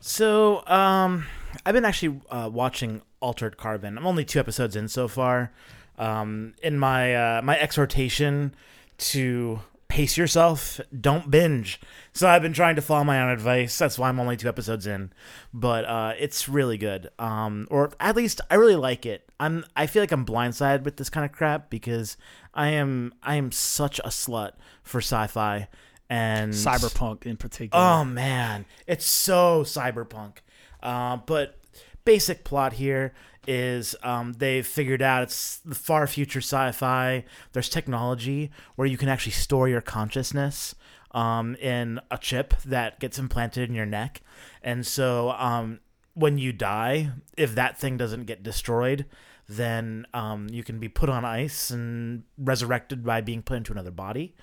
So, um, I've been actually uh, watching Altered Carbon. I'm only two episodes in so far. Um, in my uh, my exhortation to pace yourself, don't binge. So I've been trying to follow my own advice. That's why I'm only two episodes in, but uh, it's really good. Um, or at least I really like it. I'm I feel like I'm blindsided with this kind of crap because I am I am such a slut for sci-fi and Cyberpunk in particular. Oh man, it's so cyberpunk. Uh, but basic plot here is um, they've figured out it's the far future sci-fi. There's technology where you can actually store your consciousness um, in a chip that gets implanted in your neck, and so um, when you die, if that thing doesn't get destroyed, then um, you can be put on ice and resurrected by being put into another body.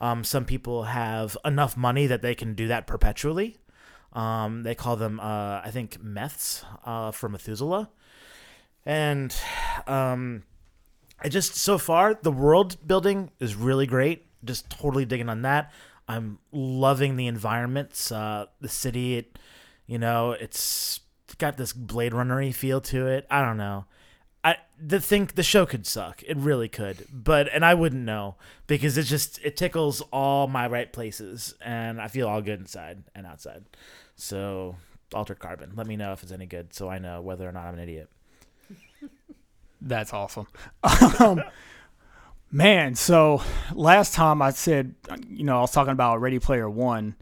Um, some people have enough money that they can do that perpetually. Um, they call them, uh, I think, meths uh, for Methuselah. And um, I just, so far, the world building is really great. Just totally digging on that. I'm loving the environments, uh, the city. It, you know, it's got this Blade Runner feel to it. I don't know. I the think the show could suck. It really could. But and I wouldn't know because it just it tickles all my right places and I feel all good inside and outside. So altered carbon. Let me know if it's any good so I know whether or not I'm an idiot. That's awesome. Um, man, so last time I said, you know, I was talking about Ready Player One,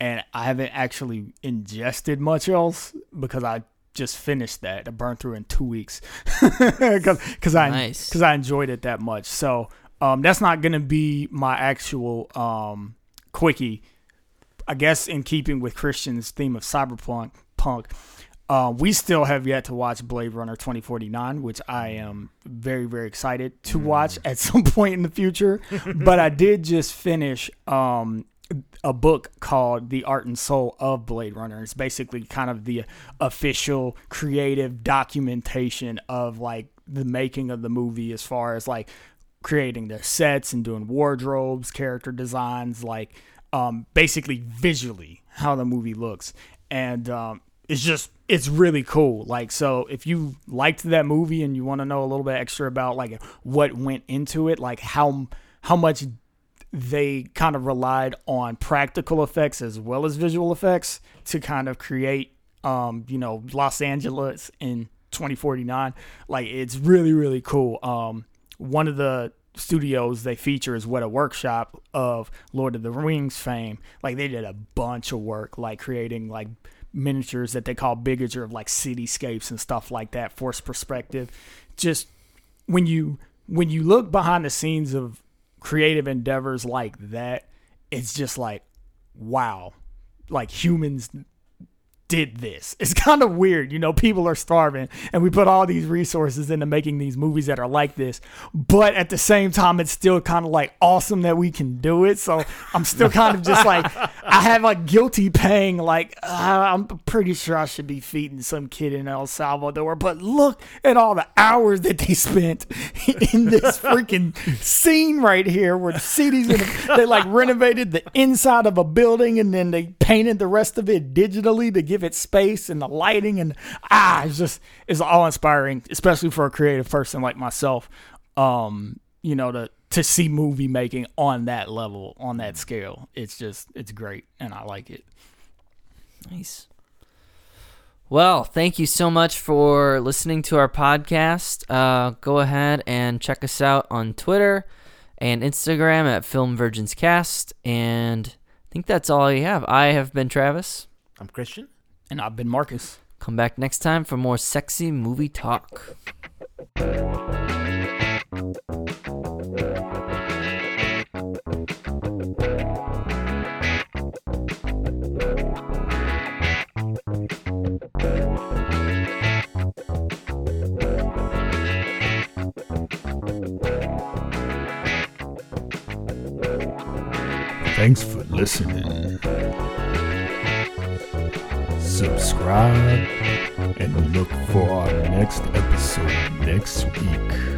and I haven't actually ingested much else because I just finished that. I burned through in two weeks because I Nice. because I enjoyed it that much. So um, that's not gonna be my actual um, quickie. I guess in keeping with Christian's theme of cyberpunk, punk, uh, we still have yet to watch Blade Runner 2049, which I am very, very excited to watch at some point in the future. but I did just finish um, a book called The Art and Soul of Blade Runner. It's basically kind of the official creative documentation of like the making of the movie as far as like creating their sets and doing wardrobes, character designs, like um, basically visually how the movie looks. And um, it's just it's really cool. Like so if you liked that movie and you want to know a little bit extra about like what went into it, like how how much they kind of relied on practical effects as well as visual effects to kind of create um, you know, Los Angeles in 2049. Like it's really really cool. Um, one of the studios they feature is Weta Workshop of Lord of the Rings fame. Like they did a bunch of work, like creating like miniatures that they call bigature of like cityscapes and stuff like that, force perspective. Just when you when you look behind the scenes of creative endeavors like that, it's just like wow, like humans did this. It's kind of weird, you know, people are starving and we put all these resources into making these movies that are like this, but at the same time it's still kind of like awesome that we can do it. So I'm still kind of just like I have a guilty pang like uh, I'm pretty sure I should be feeding some kid in El Salvador, but look at all the hours that they spent in this freaking scene right here where the a, they like renovated the inside of a building and then they painted the rest of it digitally to give it space and the lighting and ah it's just it's all inspiring especially for a creative person like myself um you know to to see movie making on that level on that scale it's just it's great and i like it Nice. Well, thank you so much for listening to our podcast. Uh, go ahead and check us out on Twitter and Instagram at Film Virgins Cast. And I think that's all you have. I have been Travis. I'm Christian. And i've been marcus Come back next time for more sexy movie talk. Thanks for listening. Subscribe and look for our next episode next week.